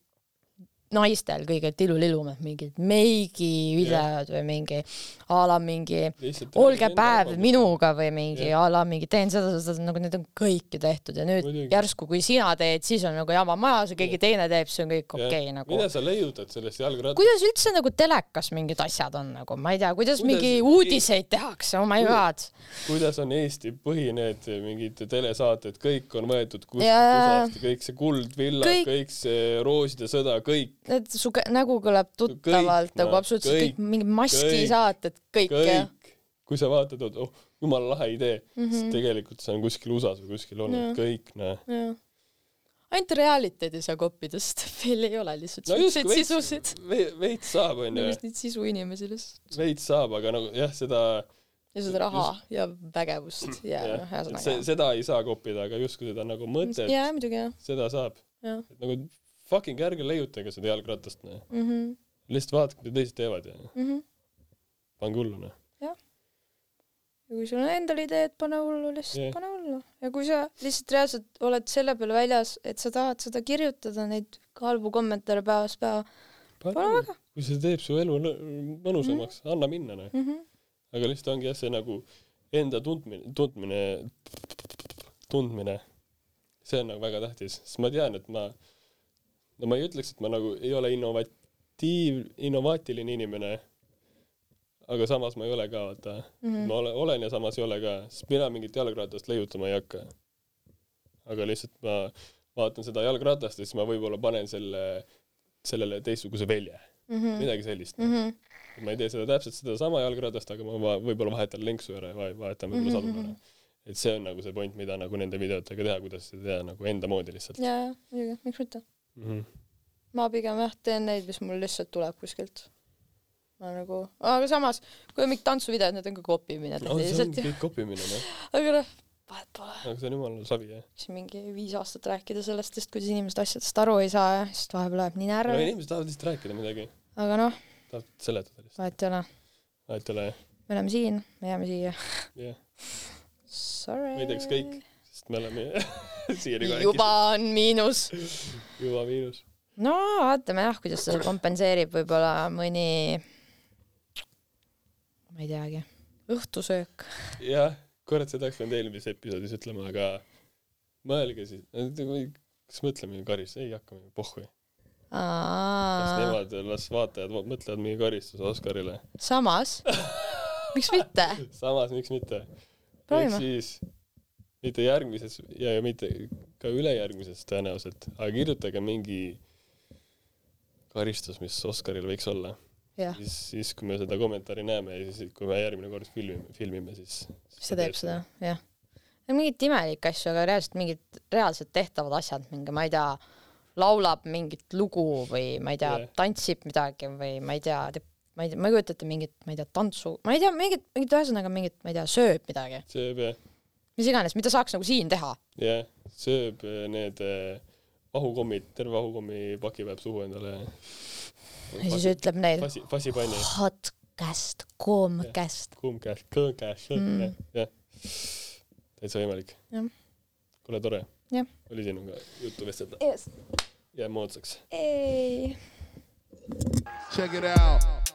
Speaker 3: naistel kõige tilulilumad mingid meigivideod või mingi a la mingi olge päev. minuga või mingi a la mingi teen seda, seda, nagu need on kõik ju tehtud ja nüüd
Speaker 4: Muidugi.
Speaker 3: järsku, kui sina teed, siis on nagu jama majas ja keegi teine teeb, siis on kõik okei okay, nagu
Speaker 4: mida. sa leiutad sellest jalgrattast?
Speaker 3: kuidas üldse nagu telekas mingid asjad on nagu, ma ei tea, kuidas mingi uudiseid tehakse, oh my god.
Speaker 4: kuidas on Eesti põhi need mingid telesaated, kõik on võetud kuskilt. USA-st, kõik see Kuldvillad,
Speaker 3: Kõik-
Speaker 4: kõik see Rooside sõda, kõik,
Speaker 3: Need su nägu kõlab tuttavalt nagu absoluutselt kõik,
Speaker 4: kõik,
Speaker 3: mingid maski
Speaker 4: kõik,
Speaker 3: kõik,
Speaker 4: kui sa vaatad, et oh, jumala lahe idee mm, -hmm.
Speaker 3: Mhm.
Speaker 4: siis tegelikult see on kuskil USA-s või kuskil olnud kõik,
Speaker 3: jah. ainult reality'd ei saa koppida, sest veel ei ole lihtsalt
Speaker 4: no just,
Speaker 3: siukseid sisusid.
Speaker 4: veits, veits saab, onju
Speaker 3: neid sisuinimesi lihtsalt.
Speaker 4: veits saab, aga nagu jah, seda,
Speaker 3: ja seda raha ja vägevust ja noh, ühesõnaga.
Speaker 4: seda ei saa koppida, aga justkui seda nagu mõtet,
Speaker 3: jaa, muidugi jah,
Speaker 4: seda saab. et nagu fucking ärge leiutage seda jalgratast, noh.
Speaker 3: mm. -hmm.
Speaker 4: lihtsalt vaadake, mida teised teevad ja
Speaker 3: Mm -hmm.
Speaker 4: pange hullu, noh.
Speaker 3: ja kui sul on endal ideed, pane hullu, lihtsalt
Speaker 4: Jah.
Speaker 3: yeah. pane hullu. ja kui sa lihtsalt reaalselt oled selle peale väljas, et sa tahad seda kirjutada, neid halbu kommentaare päevast päeva, pane väga
Speaker 4: kui see teeb su elu mõnusamaks mm., anna minna, noh.
Speaker 3: mm. -hmm.
Speaker 4: aga lihtsalt ongi jah, see nagu enda tundmine, tundmine, tundmine, see on nagu väga tähtis, sest ma tean, et ma, no ma ei ütleks, et ma nagu ei ole innovatiiv, innovaatiline inimene, aga samas ma ei ole ka, vaata mm.
Speaker 3: Mhm.
Speaker 4: -hmm. ma olen, olen ja samas ei ole ka, sest mina mingit jalgratast leiutama ei hakka. aga lihtsalt ma vaatan seda jalgratast ja siis ma võib-olla panen selle, sellele teistsuguse velje,
Speaker 3: Mm -hmm.
Speaker 4: midagi sellist
Speaker 3: Mm -hmm.
Speaker 4: ma ei tee seda täpselt sedasama jalgratast, aga ma va- võib-olla vahetan lenksu ära ja va- vahetan võib-olla
Speaker 3: Mhm,
Speaker 4: saduma ära. et see on nagu see point, mida nagu nende videotega teha, kuidas seda teha nagu enda moodi lihtsalt
Speaker 3: ja, ja muidugi, miks mitte.
Speaker 4: mm. -hmm.
Speaker 3: ma pigem jah, teen neid, mis mul lihtsalt tuleb kuskilt. ma nagu, aga samas, kui on mingid tantsuvideod, need on ka kopimine
Speaker 4: no
Speaker 3: ju,
Speaker 4: kõik kopimine noh,
Speaker 3: aga noh, vahet pole.
Speaker 4: aga see on jumala savi jah.
Speaker 3: siin mingi viis aastat rääkida sellest, sest kuidas inimesed asjadest aru ei saa ja siis vahepeal läheb nii
Speaker 4: no
Speaker 3: närvi,
Speaker 4: inimesed tahavad lihtsalt rääkida midagi,
Speaker 3: aga noh,
Speaker 4: tahavad seletada lihtsalt,
Speaker 3: vahet ei ole.
Speaker 4: vahet ei ole jah
Speaker 3: me oleme siin, me jääme siia.
Speaker 4: yeah.,
Speaker 3: Sorry.
Speaker 4: ma ei tea, kas kõik, sest me oleme
Speaker 3: juba on miinus.
Speaker 4: juba miinus.
Speaker 3: no vaatame jah, kuidas seda kompenseerib võib-olla mõni, ma ei teagi, õhtusöök.
Speaker 4: jah, kurat, seda oleks pidanud eelmises episoodis ütlema, aga mõelge siis, kas mõtleme karistus, ei hakka, pohhui. las nemad, las vaatajad va- mõtlevad mingi karistuse Oscarile.
Speaker 3: samas, miks mitte?
Speaker 4: samas, miks mitte? ehk siis mitte järgmises ja mitte ka ülejärgmises tõenäoliselt, aga kirjutage mingi karistus, mis Oscaril võiks olla.
Speaker 3: jah,
Speaker 4: siis, siis kui me seda kommentaari näeme ja siis, kui me järgmine kord filmime, filmime, siis
Speaker 3: see teeb seda, jah. mingeid imelikke asju, aga reaalselt mingid reaalselt tehtavad asjad, mingi, ma ei tea, laulab mingit lugu või ma ei tea
Speaker 4: Jah.,
Speaker 3: tantsib midagi või ma ei tea, teeb, ma ei tea, ma ei kujuta ette mingit, ma ei tea, tantsu, ma ei tea, mingit, mingit ühesõnaga mingit, ma ei tea, sööb midagi,
Speaker 4: sööb ja,
Speaker 3: mis iganes, mida saaks nagu siin teha.
Speaker 4: jah, sööb eh, need eh, vahukommid, terve vahukommi paki paneb suhu endale.
Speaker 3: ja siis ütleb neile
Speaker 4: fassi, fassipanni,
Speaker 3: hot käst, koom käst.
Speaker 4: kuum käes, kõõ käes,
Speaker 3: Mm.
Speaker 4: jah, täitsa võimalik. Kuule, tore. Oli sinuga juttu vestelda.
Speaker 3: Yes.
Speaker 4: jääme moodsaks.
Speaker 3: ei.
Speaker 2: Check it out.